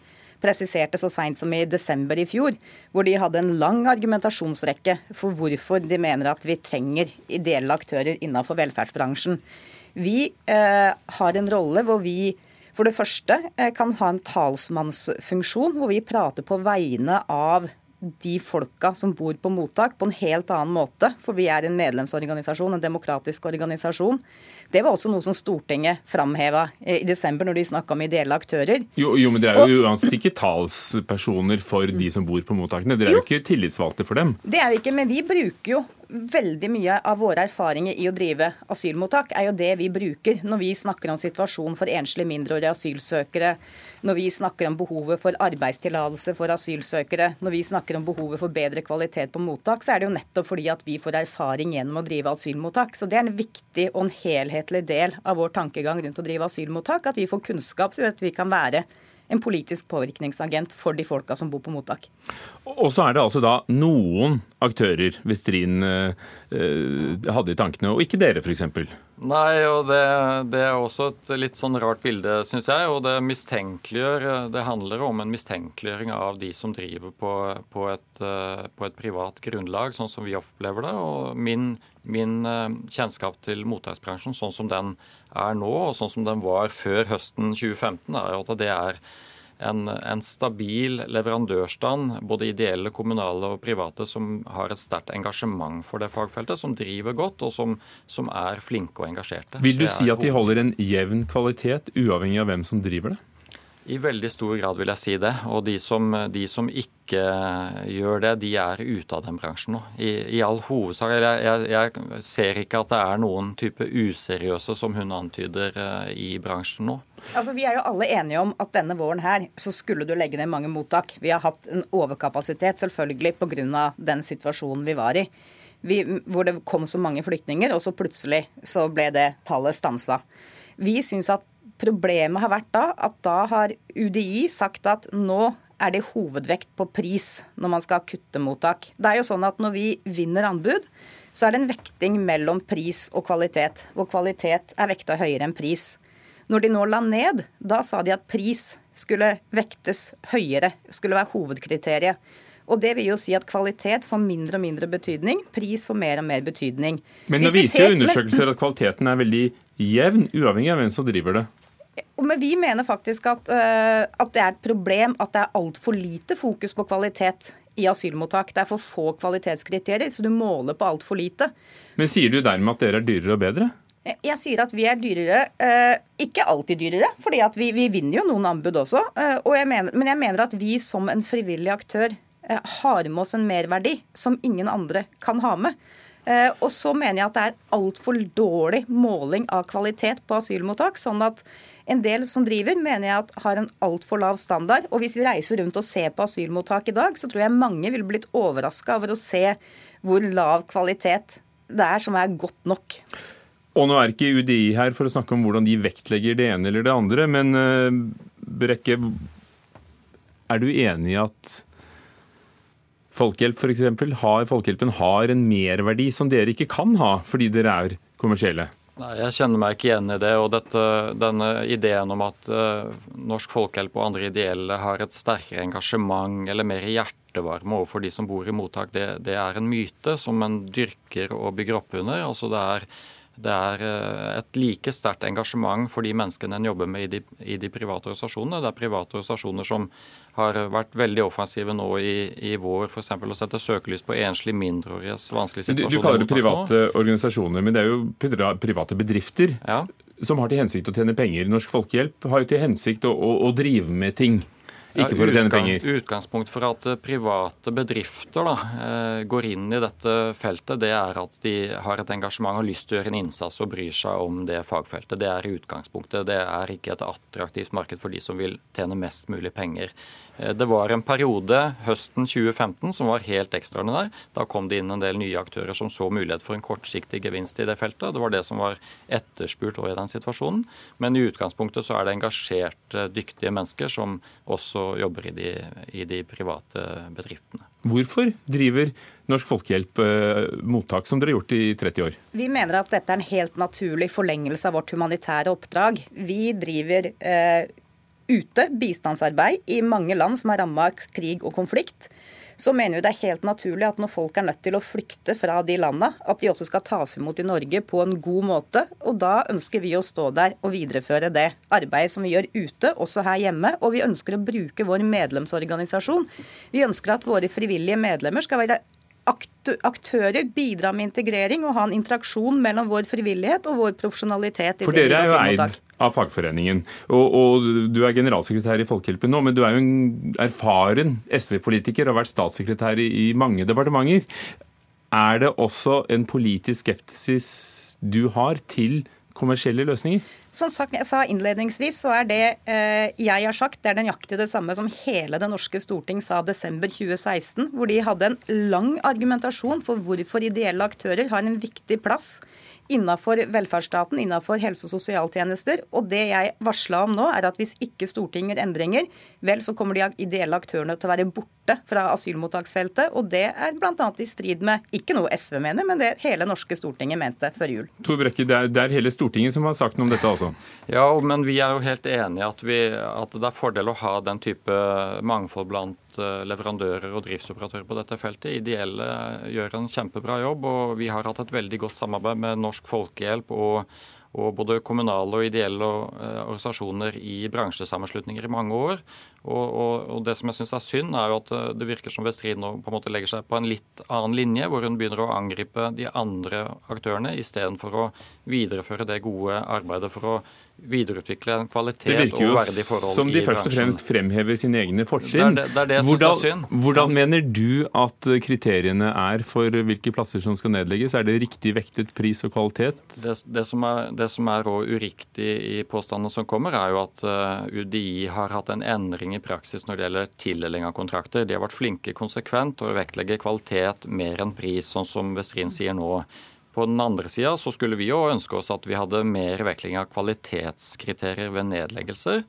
presiserte så seint som i desember i fjor, hvor de hadde en lang argumentasjonsrekke for hvorfor de mener at vi trenger ideelle aktører innenfor velferdsbransjen. Vi eh, har en rolle hvor vi for det første eh, kan ha en talsmannsfunksjon, hvor vi prater på vegne av de folka som bor på mottak, på en helt annen måte. For vi er en medlemsorganisasjon, en demokratisk organisasjon. Det var også noe som Stortinget framheva i desember når de snakka om ideelle aktører. Jo, jo men det er jo uansett ikke talspersoner for de som bor på mottakene. Dere er jo, jo ikke tillitsvalgte for dem. Det er vi ikke, men vi bruker jo veldig mye av våre erfaringer i å drive asylmottak er jo det vi bruker når vi snakker om situasjonen for enslige mindreårige asylsøkere, når vi snakker om behovet for arbeidstillatelse for asylsøkere, når vi snakker om behovet for bedre kvalitet på mottak, så er det jo nettopp fordi at vi får erfaring gjennom å drive asylmottak. Så det er en viktig og en helhetlig del av vår tankegang rundt å drive asylmottak, at vi får kunnskap så at vi kan være en politisk påvirkningsagent for de folka som bor på mottak. Og så er det altså da noen aktører Westrin eh, eh, hadde i tankene, og ikke dere f.eks. Nei, og det, det, er også et litt sånn rart bilde, syns jeg. Og det mistenkeliggjør Det handler om en mistenkeliggjøring av de som driver på, på, et, eh, på, et, privat grunnlag, sånn som vi opplever det. Og min, min kjennskap til mottaksbransjen, sånn som den er nå, og sånn som den var før høsten 2015, er at det er en, en, stabil leverandørstand, både ideelle, kommunale og private, som har et sterkt engasjement for det fagfeltet, som driver godt og som, som er flinke og engasjerte. Vil du si at de holder en jevn kvalitet, uavhengig av hvem som driver det? I veldig stor grad vil jeg si det. Og de som, de som ikke gjør det, de er ute av den bransjen nå. I, i all hovedsak. Jeg, jeg, jeg, ser ikke at det er noen type useriøse, som hun antyder, eh, i bransjen nå. Altså, Vi er jo alle enige om at denne våren her så skulle du legge ned mange mottak. Vi har hatt en overkapasitet, selvfølgelig pga. den situasjonen vi var i. Vi, hvor det kom så mange flyktninger, og så plutselig så ble det tallet stansa. Vi syns at Problemet har vært da at da har UDI sagt at nå er det hovedvekt på pris når man skal kutte mottak. Det er jo sånn at Når vi vinner anbud, så er det en vekting mellom pris og kvalitet. Hvor kvalitet er vekta høyere enn pris. Når de nå la ned, da sa de at pris skulle vektes høyere, skulle være hovedkriteriet. Og Det vil jo si at kvalitet får mindre og mindre betydning, pris får mer og mer betydning. Men nå viser jo undersøkelser at kvaliteten er veldig jevn, uavhengig av hvem som driver det. Men vi mener faktisk at, uh, at det er et problem at det er altfor lite fokus på kvalitet i asylmottak. Det er for få kvalitetskriterier, så du måler på altfor lite. Men sier du dermed at dere er dyrere og bedre? Jeg sier at vi er dyrere. Uh, ikke alltid dyrere, fordi vi, vi, vinner jo noen anbud også. Uh, jeg mener, men jeg mener at vi som en frivillig aktør har med oss en merverdi som ingen andre kan ha med. Og så mener jeg at det er altfor dårlig måling av kvalitet på asylmottak. sånn at en del som driver, mener jeg at har en altfor lav standard. Og hvis vi reiser rundt og ser på asylmottak i dag, så tror jeg mange ville blitt overraska over å se hvor lav kvalitet det er som er godt nok. Og nå er ikke UDI her for å snakke om hvordan de vektlegger det ene eller det andre, men uh, Brekke, er du enig i at Folkehjelp for eksempel, har, Folkehjelpen har en merverdi som dere ikke kan ha fordi dere er kommersielle? Nei, Jeg kjenner meg ikke igjen i det. og dette, Denne ideen om at uh, Norsk Folkehjelp og andre ideelle har et sterkere engasjement eller mer hjertevarme overfor de som bor i mottak, det, det er en myte som en dyrker og bygger opp under. Altså det er det er uh, et like sterkt engasjement for de menneskene en jobber med i de, i de private organisasjonene. Det er private organisasjoner som har vært veldig offensive nå i, i vår, f.eks. å sette søkelys på enslige mindreåriges vanskelige situasjon. Du, du kaller det private organisasjoner, men det er jo private bedrifter ja. som har til hensikt å tjene penger. Norsk Folkehjelp har jo til hensikt å, å, å drive med ting. Ikke for å tjene penger. Utgangspunkt for at eh, private bedrifter da, eh, går inn i dette feltet, det er at de har et engasjement og lyst til å gjøre en innsats og bryr seg om det fagfeltet. Det er utgangspunktet. Det er ikke et attraktivt marked for de som vil tjene mest mulig penger. Eh, det var en periode høsten 2015 som var helt ekstraordinær. Da kom det inn en del nye aktører som så mulighet for en kortsiktig gevinst i det feltet. Det var det som var etterspurt i den situasjonen. Men i utgangspunktet så er det engasjerte, dyktige mennesker som også jobber i de, i de private bedriftene. Hvorfor driver Norsk Folkehjelp eh, mottak, som dere har gjort i 30 år? Vi mener at dette er en helt naturlig forlengelse av vårt humanitære oppdrag. Vi driver eh, ute bistandsarbeid i mange land som er ramma av krig og konflikt, så mener vi det er helt naturlig at når folk er nødt til å flykte fra de landene, at de også skal tas imot i Norge på en god måte. Og da ønsker vi å stå der og videreføre det arbeidet som vi gjør ute, også her hjemme. Og vi ønsker å bruke vår medlemsorganisasjon. Vi ønsker at våre frivillige medlemmer skal være aktører bidra med integrering og ha en interaksjon mellom vår frivillighet og vår profesjonalitet. For dere er jo eid av fagforeningen, og, og, du er generalsekretær i Folkehjelpen nå, men du er jo en erfaren SV-politiker og har vært statssekretær i, i mange departementer. Er det også en politisk skepsis du har til kommersielle løsninger? Som sagt, jeg sa innledningsvis, så er det eh, jeg har sagt, det er nøyaktig det samme som hele det norske storting sa desember 2016, hvor de hadde en lang argumentasjon for hvorfor ideelle aktører har en viktig plass innafor velferdsstaten, innafor helse- og sosialtjenester. Og det jeg varsla om nå, er at hvis ikke Stortinget gjør endringer, vel, så kommer de ideelle aktørene til å være borte fra asylmottaksfeltet. Og det er bl.a. i strid med ikke noe SV mener, men det hele norske Stortinget mente før jul. Tor Brekke, det er, det er hele Stortinget som har sagt noe om dette, altså? Ja, men vi er jo helt enige at, at det er fordel å ha den type mangfold blant Eh, leverandører og driftsoperatører på dette feltet. Ideelle gjør en kjempebra jobb, og vi har hatt et veldig godt samarbeid med Norsk Folkehjelp og, og både kommunale og ideelle eh, organisasjoner i bransjesammenslutninger i mange år. Og, og, og Det som jeg syns er synd, er jo at eh, det virker som Vestrid nå på en måte legger seg på en litt annen linje, hvor hun begynner å angripe de andre aktørene, istedenfor å videreføre det gode arbeidet for å videreutvikle en kvalitet og verdig forhold i bransjen. Det virker jo som de først og fremst fremhever sine egne fortrinn. Det, det, det hvordan, hvordan mener du at kriteriene er for hvilke plasser som skal nedlegges? Er det riktig vektet pris og kvalitet? Det, det som er, det som er uriktig i påstandene som kommer, er jo at eh, UDI har hatt en endring i praksis når det gjelder tildeling av kontrakter. De har vært flinke konsekvent og vektlegger kvalitet mer enn pris, sånn som Westrin sier nå. På den andre sida så skulle vi jo ønske oss at vi hadde mer vektlegging av kvalitetskriterier ved nedleggelser.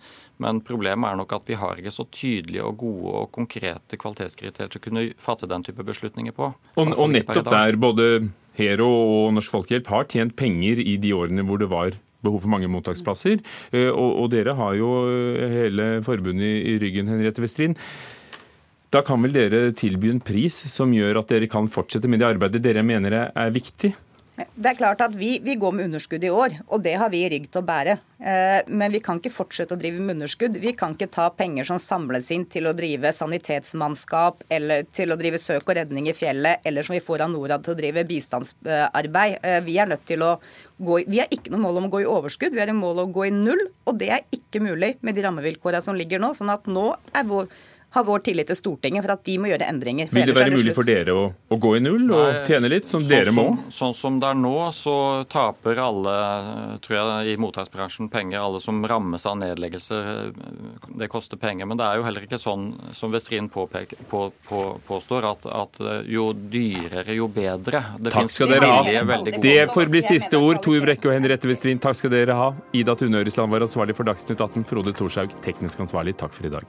Men problemet er nok at vi har ikke så tydelige og gode og konkrete kvalitetskriterier til å kunne fatte den type beslutninger på. Og, og nettopp der både Hero og Norsk Folkehjelp har tjent penger i de årene hvor det var behov for mange mottaksplasser. Eh, og, og dere har jo hele forbundet i ryggen, Henriette Westrin. Da kan vel dere tilby en pris som gjør at dere kan fortsette med det arbeidet dere mener er viktig? Det er klart at vi, vi, går med underskudd i år, og det har vi rygg til å bære. Eh, men vi kan ikke fortsette å drive med underskudd. Vi kan ikke ta penger som samles inn til å drive sanitetsmannskap eller til å drive søk og redning i fjellet, eller som vi får av Norad til å drive bistandsarbeid. Eh, vi er nødt til å gå i, Vi har ikke noe mål om å gå i overskudd, vi har et mål om å gå i null. Og det er ikke mulig med de rammevilkårene som ligger nå. sånn at nå er vår har vår tillit til Stortinget for at de må gjøre endringer. Vil det være det mulig for dere å, å, gå i null og Nei, tjene litt, som sånn dere må? Som, sånn som det er nå, så taper alle tror jeg, i mottaksbransjen penger. Alle som rammes av nedleggelser. Det koster penger. Men det er jo heller ikke sånn som Vestrin på, på, påstår, at, at, jo dyrere, jo bedre. Det takk skal dere ha. Det får bli siste ord. Tor Brekke og Henriette Westrin, takk skal dere ha. Ida Tune Øresland var ansvarlig for Dagsnytt 18. Frode Thorshaug, teknisk ansvarlig. Takk for i dag.